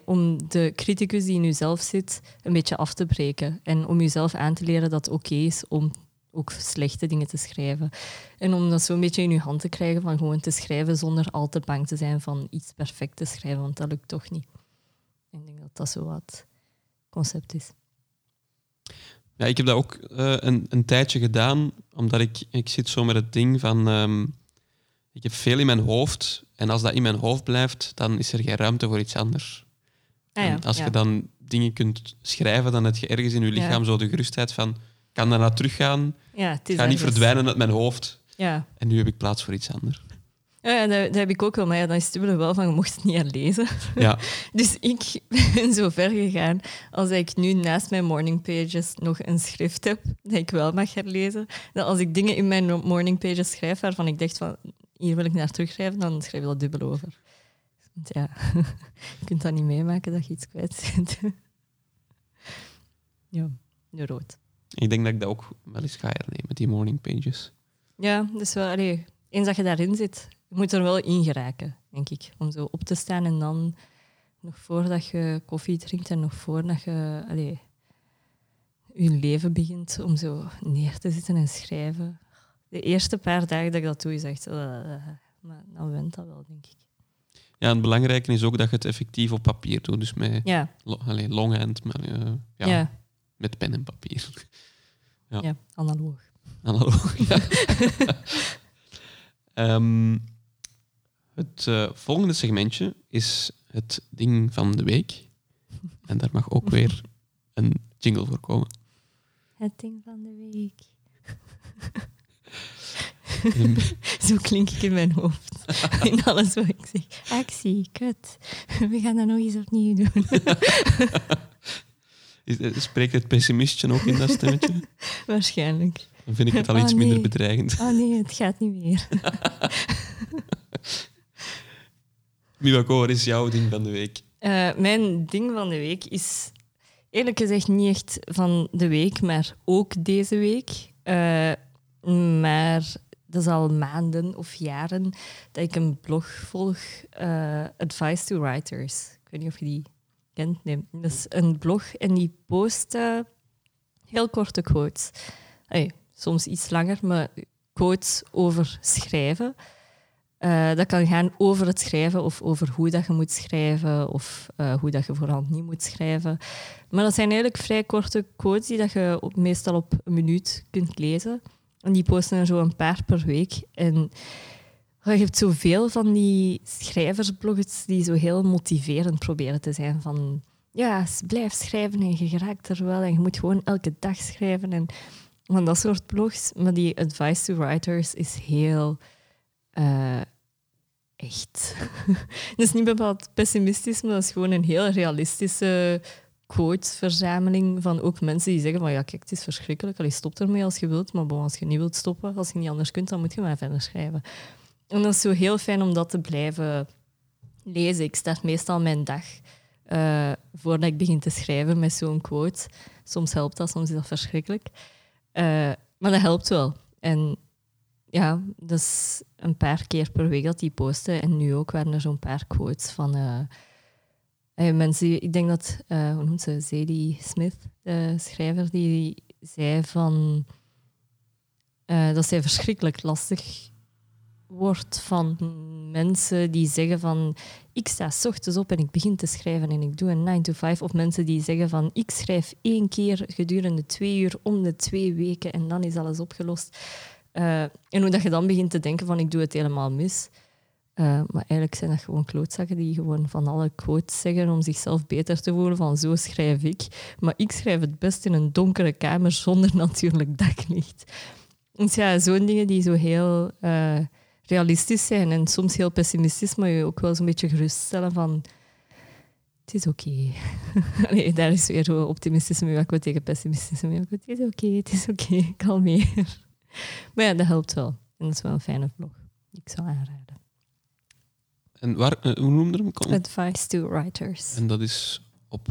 om de criticus die in jezelf zit een beetje af te breken. En om jezelf aan te leren dat het oké is om ook slechte dingen te schrijven. En om dat zo een beetje in je hand te krijgen van gewoon te schrijven zonder al te bang te zijn van iets perfect te schrijven, want dat lukt toch niet. Ik denk dat dat zo wat concept is.
Ja, ik heb dat ook eh, een, een tijdje gedaan, omdat ik, ik zit zo met het ding van... ehm, ik heb veel in mijn hoofd en als dat in mijn hoofd blijft, dan is er geen ruimte voor iets anders.
Ah ja,
als je dan dingen kunt schrijven, dan heb je ergens in je lichaam zo de gerustheid van... Ik kan daarna teruggaan,
ja, het
ik ga niet verdwijnen uit mijn hoofd.
Ja.
En nu heb ik plaats voor iets anders.
Ja, dat, dat heb ik ook wel, maar ja, dan is het wel van, je mocht het niet herlezen.
Ja,
Dus ik ben zo ver gegaan, als ik nu naast mijn morning pages nog een schrift heb dat ik wel mag herlezen, dat als ik dingen in mijn morning pages schrijf waarvan ik dacht van, hier wil ik naar terugschrijven, dan schrijf je dat dubbel over. Want ja, je kunt dat niet meemaken dat je iets kwijt bent. ja, de rood.
ik denk dat ik dat ook wel eens ga hernemen, die morning pages.
Ja, dus wel, allee, eens dat je daarin zit, je moet er wel in geraken, denk ik. Om zo op te staan en dan nog voordat je koffie drinkt en nog voordat je allee, je leven begint, om zo neer te zitten en schrijven. De eerste paar dagen dat ik dat doe, is echt... eh, maar dan went dat wel, denk ik.
Ja, en het belangrijke is ook dat je het effectief op papier doet. Dus met
Ja,
lo- allee, longhand, maar eh, ja,
ja.
met pen en papier.
ja.
Ja.
analoog.
Analoog, ja. Ehm, het eh, volgende segmentje is het ding van de week. En daar mag ook weer een jingle voor komen.
Het ding van de week. Zo klink ik in mijn hoofd. In alles wat ik zeg. Actie, kut. We gaan dat nog eens opnieuw doen.
is- eh, Spreekt het pessimistje ook in dat stemmetje?
Waarschijnlijk.
Dan vind ik het al
Oh,
iets minder
nee.
bedreigend.
Oh nee, het gaat niet meer.
Miwako, wat is jouw ding van de week?
Eh, mijn ding van de week is eerlijk gezegd niet echt van de week, maar ook deze week. Eh, maar dat is al maanden of jaren dat ik een blog volg, eh, Advice to Writers. Ik weet niet of je die kent. Nee, dat is een blog en die post eh, heel korte quotes. Soms iets langer, maar quotes over schrijven. Eh, dat kan gaan over het schrijven of over hoe dat je moet schrijven of eh, hoe dat je vooral niet moet schrijven. Maar dat zijn eigenlijk vrij korte quotes die dat je op, meestal op een minuut kunt lezen. En die posten er zo een paar per week. En je hebt zoveel van die schrijversblogs die zo heel motiverend proberen te zijn. Van ja, blijf schrijven en je geraakt er wel. En je moet gewoon elke dag schrijven. En van dat soort blogs. Maar die Advice to Writers is heel eh, echt. dat is niet bepaald pessimistisch, maar dat is gewoon een heel realistische quotesverzameling van ook mensen die zeggen van ja, kijk, het is verschrikkelijk, allee, stop ermee als je wilt, maar bon, als je niet wilt stoppen, als je niet anders kunt, dan moet je maar verder schrijven. En dat is zo heel fijn om dat te blijven lezen. Ik start meestal mijn dag eh, voordat ik begin te schrijven met zo'n quote. Soms helpt dat, soms is dat verschrikkelijk. Eh, maar dat helpt wel. En ja, is een paar keer per week dat die posten. En nu ook waren er zo'n paar quotes van eh, mensen. Ik denk dat, eh, hoe noemt ze, Zadie Smith, de schrijver, die zei van eh, dat zij verschrikkelijk lastig wordt van mensen die zeggen van ik sta s ochtends op en ik begin te schrijven en ik doe een 9 to 5. Of mensen die zeggen van ik schrijf één keer gedurende twee uur om de twee weken en dan is alles opgelost. Eh, en hoe dat je dan begint te denken van ik doe het helemaal mis. Eh, maar eigenlijk zijn dat gewoon klootzakken die gewoon van alle quotes zeggen om zichzelf beter te voelen van zo schrijf ik. Maar ik schrijf het best in een donkere kamer zonder natuurlijk daklicht. Dus ja, zo'n dingen die zo heel eh, realistisch zijn en soms heel pessimistisch, maar je ook wel zo'n beetje geruststellen van het is oké. nee, daar is weer zo optimistisme mee, wat tegen pessimistisme mee. Het is oké, het is oké, kalmeer. Maar ja, dat helpt wel. En dat is wel een fijne vlog. Ik zou aanraden.
En waar, eh, hoe noemde hem? Kom-
Advice to writers.
En dat is op,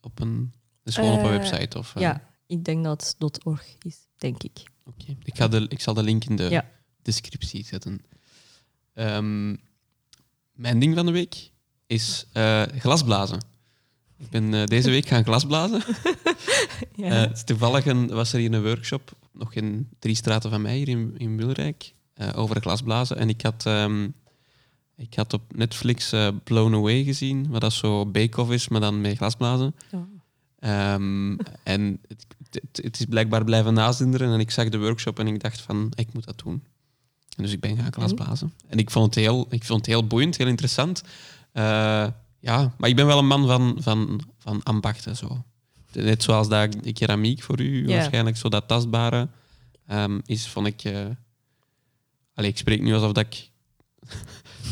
op een... Is gewoon op een
Eh,
website? Of, eh,
Ja, ik denk dat het .org is, denk ik.
Oké. Ik, ga de, ik zal de link in de
Ja.
descriptie zetten. Ehm, mijn ding van de week is glasblazen. Ik ben deze week gaan glasblazen.
Ja.
Toevallig een, was er hier een workshop, nog in drie straten van mij, hier in, in Wilrijk, over glasblazen. En ik had, ehm, ik had op Netflix eh, Blown Away gezien, wat dat zo bake-off is, maar dan met glasblazen. Ehm, en het, het, het is blijkbaar blijven nazinderen. En ik zag de workshop en ik dacht van, ik moet dat doen. En dus ik ben gaan glasblazen. En ik vond het heel, ik vond het heel boeiend, heel interessant. Eh, ja, maar ik ben wel een man van, van, van ambachten. Zo. Net zoals dat de keramiek voor u waarschijnlijk zo dat tastbare ehm, is, vond ik... eh allee, ik spreek nu alsof dat ik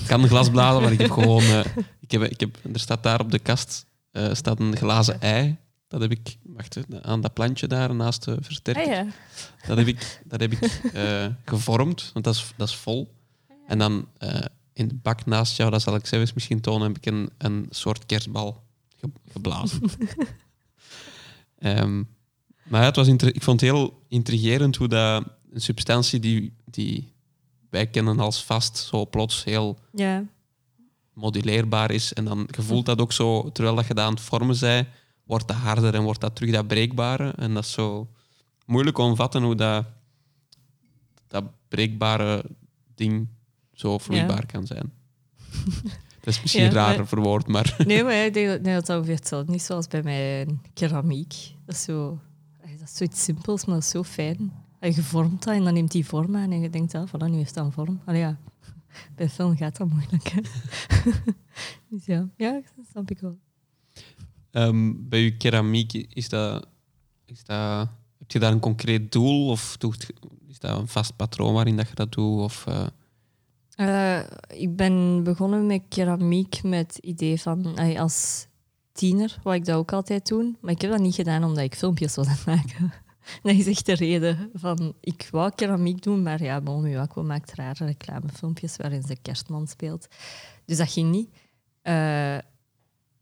kan glasblazen, maar ik heb gewoon... eh, ik heb, ik heb, er staat daar op de kast eh, staat een glazen ei. Dat heb ik wacht, aan dat plantje daar naast de versterker.
Ah, ja.
Dat heb ik, dat heb ik eh, gevormd, want dat is, dat is vol. En dan in de bak naast jou, dat zal ik zelfs misschien tonen, heb ik een, een soort kerstbal ge- geblazen. Ehm, maar ja, het was ik vond het heel intrigerend hoe dat een substantie die, die wij kennen als vast, zo plots heel
ja.
moduleerbaar is. En dan gevoelt dat ook zo, terwijl dat je dat aan het vormen zij, wordt dat harder en wordt dat terug dat breekbare. En dat is zo moeilijk omvatten hoe dat, dat breekbare ding zo vloeibaar kan zijn. dat is misschien
Ja,
raar
maar-
verwoord, maar
Nee, maar ik denk dat, nee, dat ongeveer hetzelfde. Niet zoals bij mijn keramiek. Dat is, zo, dat is zoiets simpels, maar dat is zo fijn. En je vormt dat en dan neemt die vorm aan en je denkt, ah, voilà, nu heeft dat een vorm. Allee, ja. Bij film gaat dat moeilijk. Dus ja, ja, dat snap ik wel.
ehm, bij je keramiek is dat, is dat... Heb je daar een concreet doel of doet, is dat een vast patroon waarin dat je dat doet? Of, eh,
Eh, ik ben begonnen met keramiek met het idee van als tiener, wou ik dat ook altijd doen. Maar ik heb dat niet gedaan omdat ik filmpjes het maken. Dat is echt de reden van ik wou keramiek doen, maar ja, Bon Aqua maakt rare reclamefilmpjes waarin ze kerstman speelt. Dus dat ging niet. Eh,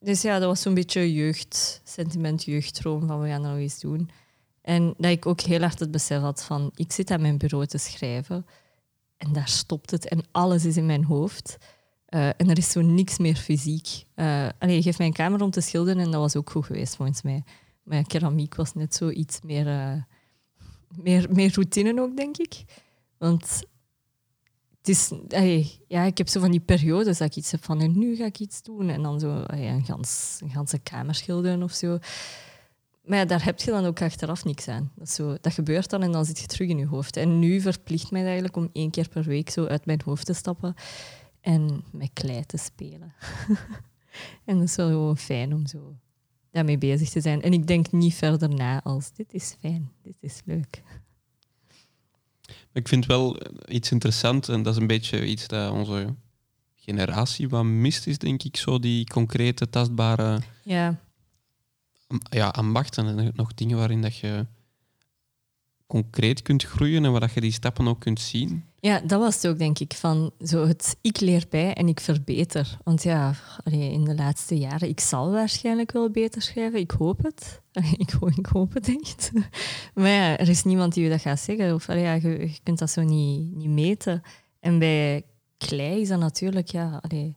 dus ja, dat was zo'n beetje jeugdsentiment, jeugddroom van we gaan dat nog doen. En dat ik ook heel hard het besef had van ik zit aan mijn bureau te schrijven. En daar stopt het. En alles is in mijn hoofd. Eh, en er is zo niks meer fysiek. Uh, allee, je geeft mij een kamer om te schilderen en dat was ook goed geweest volgens mij. Maar keramiek was net zo iets meer, eh, meer, meer routine ook, denk ik. Want het is, ja, ik heb zo van die periodes dat ik iets heb van en nu ga ik iets doen. En dan zo een, gans, een kamer schilderen of zo. Maar daar heb je dan ook achteraf niks aan. Dat, zo, dat gebeurt dan en dan zit je terug in je hoofd. En nu verplicht mij eigenlijk om één keer per week zo uit mijn hoofd te stappen en met klei te spelen. en dat is wel gewoon fijn om zo daarmee bezig te zijn. En ik denk niet verder na als dit is fijn, dit is leuk.
Ik vind wel iets interessant, en dat is een beetje iets dat onze generatie wat mist, is denk ik zo die concrete, tastbare
Ja,
ja, ambachten en nog dingen waarin dat je concreet kunt groeien en waar dat je die stappen ook kunt zien.
Ja, dat was het ook, denk ik. Van zo het ik leer bij en ik verbeter. Want ja, in de laatste jaren, ik zal waarschijnlijk wel beter schrijven. Ik hoop het. Ik, ho- ik hoop het echt. Maar ja, er is niemand die je dat gaat zeggen. Of ja, je, kunt dat zo niet, niet meten. En bij klei is dat natuurlijk, ja, het,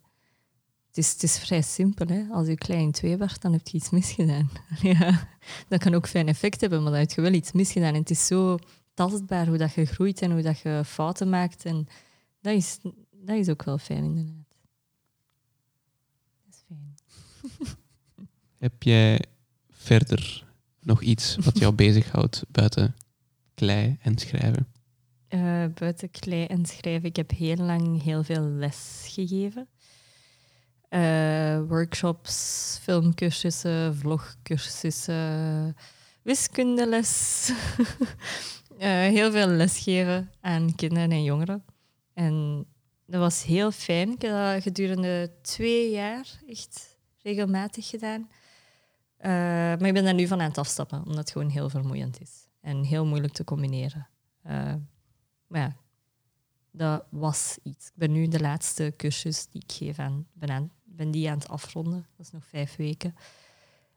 is, het is vrij simpel. Hè? Als je klei in twee werd, dan heb je iets misgedaan. Ja, dat kan ook fijn effect hebben, maar dan heb je wel iets misgedaan. En het is zo tastbaar hoe dat je groeit en hoe dat je fouten maakt. En dat is, dat is ook wel fijn, inderdaad. Dat is fijn.
Heb jij verder nog iets wat jou bezighoudt buiten klei en schrijven?
Eh, buiten klei en schrijven, ik heb heel lang heel veel les gegeven. Eh, workshops, filmcursussen, vlogcursussen, wiskundeles. Eh, heel veel lesgeven aan kinderen en jongeren. En dat was heel fijn. Ik heb dat gedurende twee jaar echt regelmatig gedaan. Eh, maar ik ben daar nu van aan het afstappen, omdat het gewoon heel vermoeiend is. En heel moeilijk te combineren. Eh, maar ja, dat was iets. Ik ben nu de laatste cursus die ik geef aan, ben, aan, ben die aan het afronden. Dat is nog vijf weken.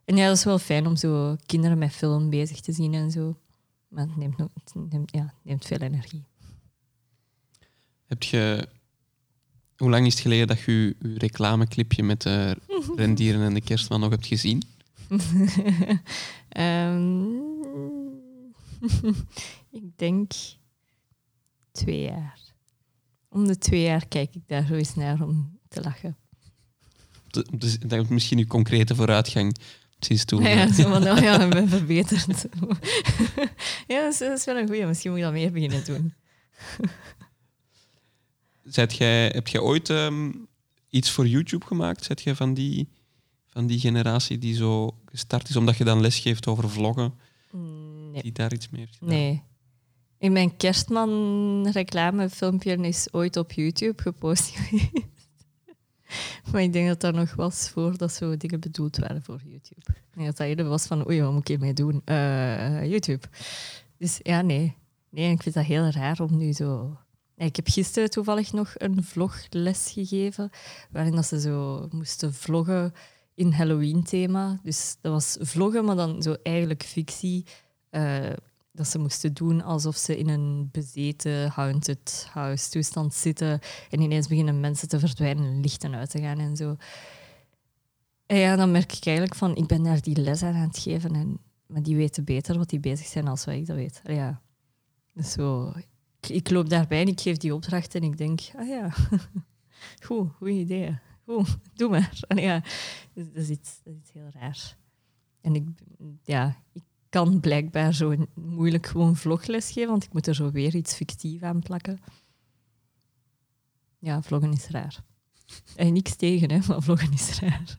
En ja, dat is wel fijn om zo kinderen met film bezig te zien en zo. Maar het neemt, het neemt, ja, het neemt veel energie.
Heb je... Hoe lang is het geleden dat je je, je reclameclipje met de rendieren en de kerstman nog hebt gezien?
Ehm, ik denk twee jaar. Om de twee jaar kijk ik daar zo eens naar om te lachen.
De- de- dat is misschien uw concrete vooruitgang sinds toen.
Ja, zo van, oh ja, ik ben verbeterd. ja, dat is, dat is wel een goeie. Misschien moet je dat meer beginnen doen.
Zijt jij, heb jij ooit ehm, iets voor YouTube gemaakt? Zet jij van die, van die generatie die zo gestart is, omdat je dan lesgeeft over vloggen,
Mm, Nee.
die daar iets meer gedaan?
nee. In mijn kerstman reclamefilmpje is ooit op YouTube gepost. maar ik denk dat dat nog was voordat zo dingen bedoeld waren voor YouTube. Dat dat eerder was van, oei, wat moet ik hiermee doen? Eh, YouTube. Dus ja, nee. Nee, ik vind dat heel raar om nu zo... Ik heb gisteren toevallig nog een vlogles gegeven, waarin dat ze zo moesten vloggen in Halloween-thema. Dus dat was vloggen, maar dan zo eigenlijk fictie. eh, dat ze moesten doen alsof ze in een bezeten haunted house toestand zitten. En ineens beginnen mensen te verdwijnen en lichten uit te gaan en zo. En ja, dan merk ik eigenlijk van, ik ben daar die les aan aan het geven. En, maar die weten beter wat die bezig zijn als wij ik dat weet. Ja. Dus zo, ik, loop daarbij en ik geef die opdracht en ik denk, ah ja, goed, goed idee. Goed, doe maar. Ja. Dus dat, is iets, dat is heel raar. En ik, ja, ik kan blijkbaar zo moeilijk gewoon vlogles geven, want ik moet er zo weer iets fictief aan plakken. Ja, vloggen is raar. En niks tegen, hè, maar vloggen is raar.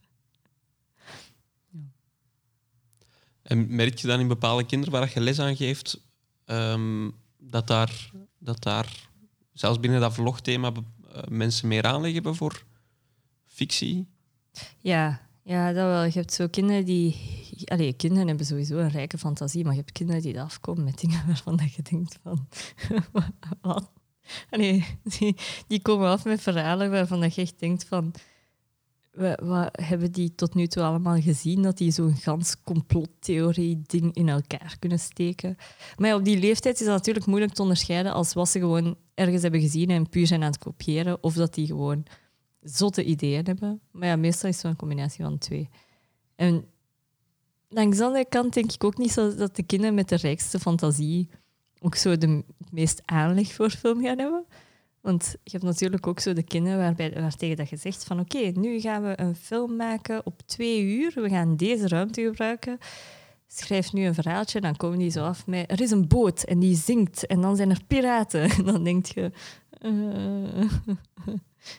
En merk je dan in bepaalde kinderen waar je les aan geeft, ehm, dat, daar, dat daar, zelfs binnen dat vlogthema, eh, mensen meer aanleggen hebben voor fictie?
Ja, ja, dat wel. Je hebt zo kinderen die... Allee, kinderen hebben sowieso een rijke fantasie, maar je hebt kinderen die afkomen met dingen waarvan dat je denkt van... Wat? Die, die komen af met verhalen waarvan dat je echt denkt van... wa- Wat hebben die tot nu toe allemaal gezien? Dat die zo'n gans complottheorie-ding in elkaar kunnen steken. Maar op die leeftijd is dat natuurlijk moeilijk te onderscheiden als wat ze gewoon ergens hebben gezien en puur zijn aan het kopiëren, of dat die gewoon zotte ideeën hebben. Maar ja, meestal is het zo'n combinatie van twee. En langs de andere kant denk ik ook niet zo dat de kinderen met de rijkste fantasie ook zo de meest aanleg voor film gaan hebben. Want je hebt natuurlijk ook zo de kinderen waarbij, waartegen dat je zegt van oké, nu gaan we een film maken op twee uur. We gaan deze ruimte gebruiken. Schrijf nu een verhaaltje dan komen die zo af met er is een boot en die zinkt en dan zijn er piraten. En dan denk je... eh,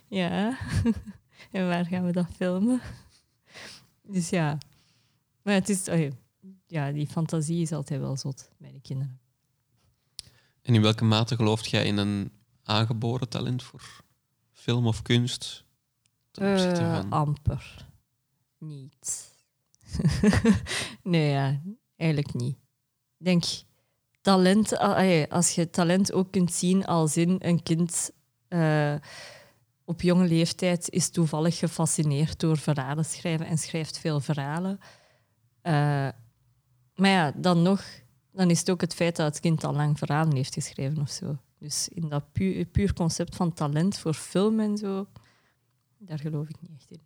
ja, en waar gaan we dat filmen? Dus ja, maar het is, oh ja, ja, die fantasie is altijd wel zot bij de kinderen.
En in welke mate gelooft jij in een aangeboren talent voor film of kunst?
Eh, amper. Niet. nee, ja, eigenlijk niet. Ik denk, talent, ah, als je talent ook kunt zien als in een kind eh, op jonge leeftijd is toevallig gefascineerd door verhalen schrijven en schrijft veel verhalen. Eh, maar ja, dan nog, dan is het ook het feit dat het kind al lang verhalen heeft geschreven of zo. Dus in dat puur, concept van talent voor film en zo, daar geloof ik niet echt in.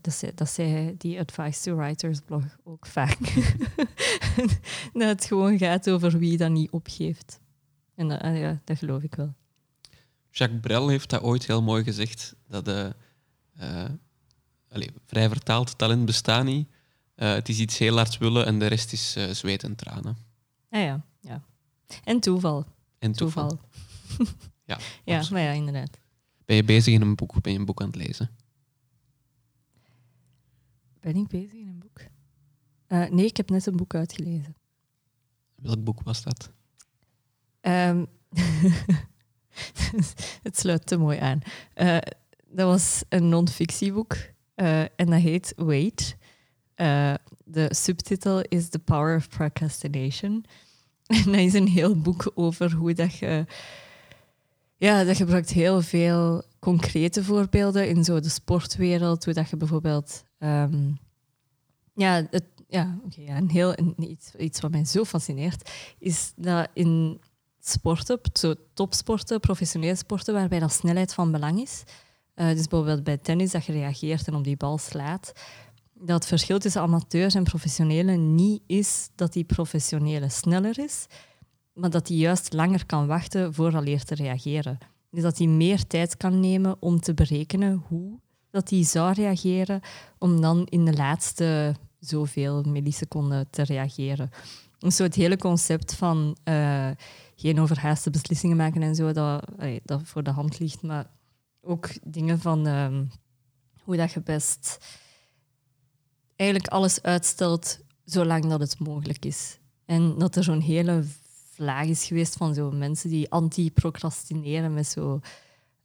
Dat, zei, dat zei die Advice to Writers blog ook vaak. dat het gewoon gaat over wie dat niet opgeeft. En dat, ah ja, dat geloof ik wel.
Jacques Brel heeft dat ooit heel mooi gezegd. Dat de, uh, allez, vrij vertaald talent bestaat niet. Uh, het is iets heel hard willen en de rest is uh, zweet en tranen.
Ah ja, ja. En toeval.
En toeval.
toeval.
ja,
ja maar ja, inderdaad.
Ben je bezig in een boek? Ben je een boek aan het lezen?
Ben ik bezig in een boek? Uh, nee, ik heb net een boek uitgelezen.
Welk boek was dat?
Um, het sluit te mooi aan. Dat was een non-fictieboek en dat heet Wait. De subtitel is The Power of Procrastination. En dat is een heel boek over hoe dat je... Ja, dat gebruikt heel veel concrete voorbeelden in zo de sportwereld. Hoe dat je bijvoorbeeld Um, ja, het, ja, een heel, iets, iets wat mij zo fascineert, is dat in sporten, zo topsporten, professionele sporten, waarbij dat snelheid van belang is. Uh, dus bijvoorbeeld bij tennis, dat je reageert en op die bal slaat. Dat het verschil tussen amateurs en professionelen niet is dat die professionele sneller is, maar dat die juist langer kan wachten vooraleer te reageren. Dus dat hij meer tijd kan nemen om te berekenen hoe dat hij zou reageren, om dan in de laatste zoveel milliseconden te reageren. Dus zo het hele concept van uh, geen overhaaste beslissingen maken en zo, dat, voor de hand ligt, maar ook dingen van uh, hoe dat je best eigenlijk alles uitstelt zolang dat het mogelijk is. En dat er zo'n hele vlaag is geweest van zo mensen die anti-procrastineren met zo...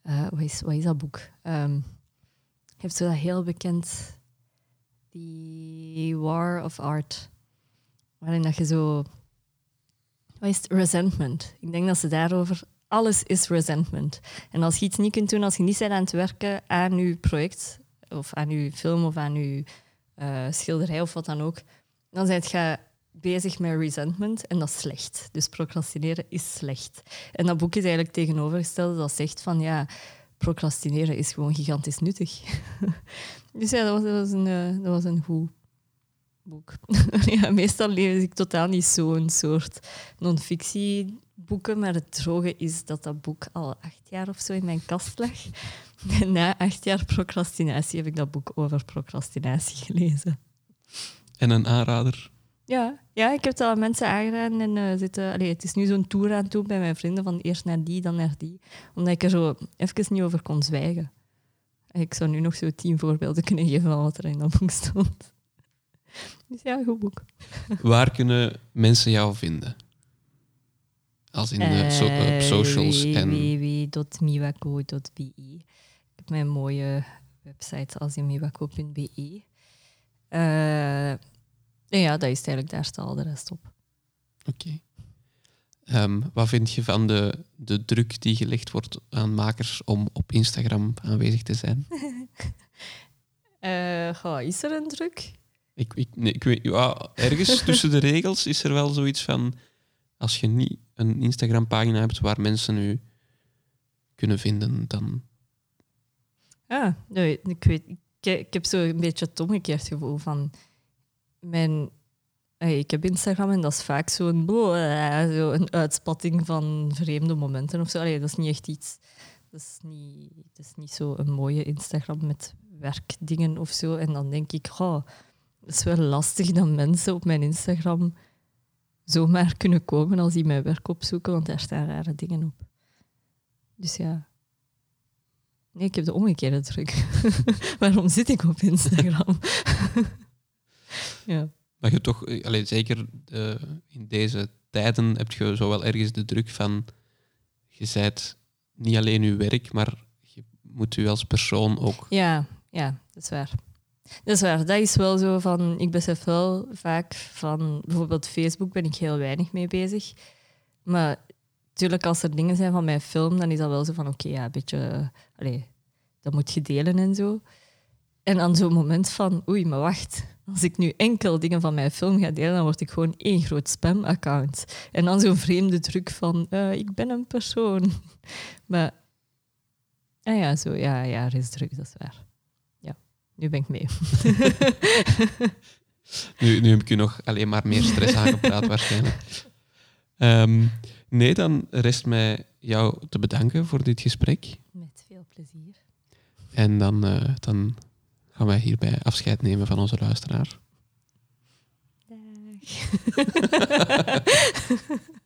Uh, wat, is, wat is dat boek? Um, heeft zo dat heel bekend, die War of Art, waarin dat je zo, wat is het? Resentment. Ik denk dat ze daarover, alles is resentment. En als je iets niet kunt doen, als je niet bent aan het werken aan je project, of aan je film, of aan je uh, schilderij, of wat dan ook, dan zijt je bezig met resentment en dat is slecht. Dus procrastineren is slecht. En dat boek is eigenlijk tegenovergesteld, dat zegt van ja, procrastineren is gewoon gigantisch nuttig. dus ja, dat was, een, uh, dat was een goed boek. ja, meestal lees ik totaal niet zo'n soort non-fictieboeken, maar het droge is dat dat boek al acht jaar of zo in mijn kast lag. Na acht jaar procrastinatie heb ik dat boek over procrastinatie gelezen.
En een aanrader?
Ja, ja, ik heb het al aan mensen aangedaan. En, uh, zitten, allee, het is nu zo'n tour aan doen bij mijn vrienden, van eerst naar die, dan naar die. Omdat ik er zo even niet over kon zwijgen. Ik zou nu nog zo tien voorbeelden kunnen geven van wat er in dat boek stond. Dus ja, goed boek.
Waar kunnen mensen jou vinden? Als in uh, so op socials
en... www.miwako.be Ik heb mijn mooie website als in miwako.be. Uh, ja, dat is eigenlijk, daar staat al de rest op.
Oké. Ehm, wat vind je van de, de druk die gelegd wordt aan makers om op Instagram aanwezig te zijn?
uh, is er een druk?
Ik, ik, nee, ik weet, ja, ergens tussen de regels is er wel zoiets van... Als je niet een Instagram-pagina hebt waar mensen u kunnen vinden, dan...
Ja, nee, ik, weet, ik, heb zo een beetje het omgekeerd gevoel van mijn... ik heb Instagram en dat is vaak zo'n zo een uitspatting van vreemde momenten of zo. Dat is niet echt iets... Dat is niet, dat is niet zo een mooie Instagram met werkdingen of zo. En dan denk ik, oh, het is wel lastig dat mensen op mijn Instagram zomaar kunnen komen als die mijn werk opzoeken, want daar staan rare dingen op. Dus ja. Nee, ik heb de omgekeerde druk. Waarom zit ik op Instagram? ja.
Maar je toch, eh, allez, zeker uh, in deze tijden heb je zo wel ergens de druk van je zijt niet alleen je werk, maar je moet je als persoon ook.
Ja, ja, dat is waar. Dat is waar. Dat is wel zo van... Ik besef wel vaak van... Bijvoorbeeld Facebook ben ik heel weinig mee bezig. Maar natuurlijk, als er dingen zijn van mijn film, dan is dat wel zo van... Oké, ja, een beetje... Allee, dat moet je delen en zo. En dan zo'n moment van... Oei, maar wacht. Als ik nu enkel dingen van mijn film ga delen, dan word ik gewoon één groot spam-account. En dan zo'n vreemde druk van... eh, ik ben een persoon. Maar... Ah ja, zo. Ja, ja, er is druk, dat is waar. Nu ben ik mee.
Nu, nu heb ik u nog alleen maar meer stress aangepraat waarschijnlijk. Ehm, nee, dan rest mij jou te bedanken voor dit gesprek.
Met veel plezier.
En dan, eh, dan gaan wij hierbij afscheid nemen van onze luisteraar.
Dag.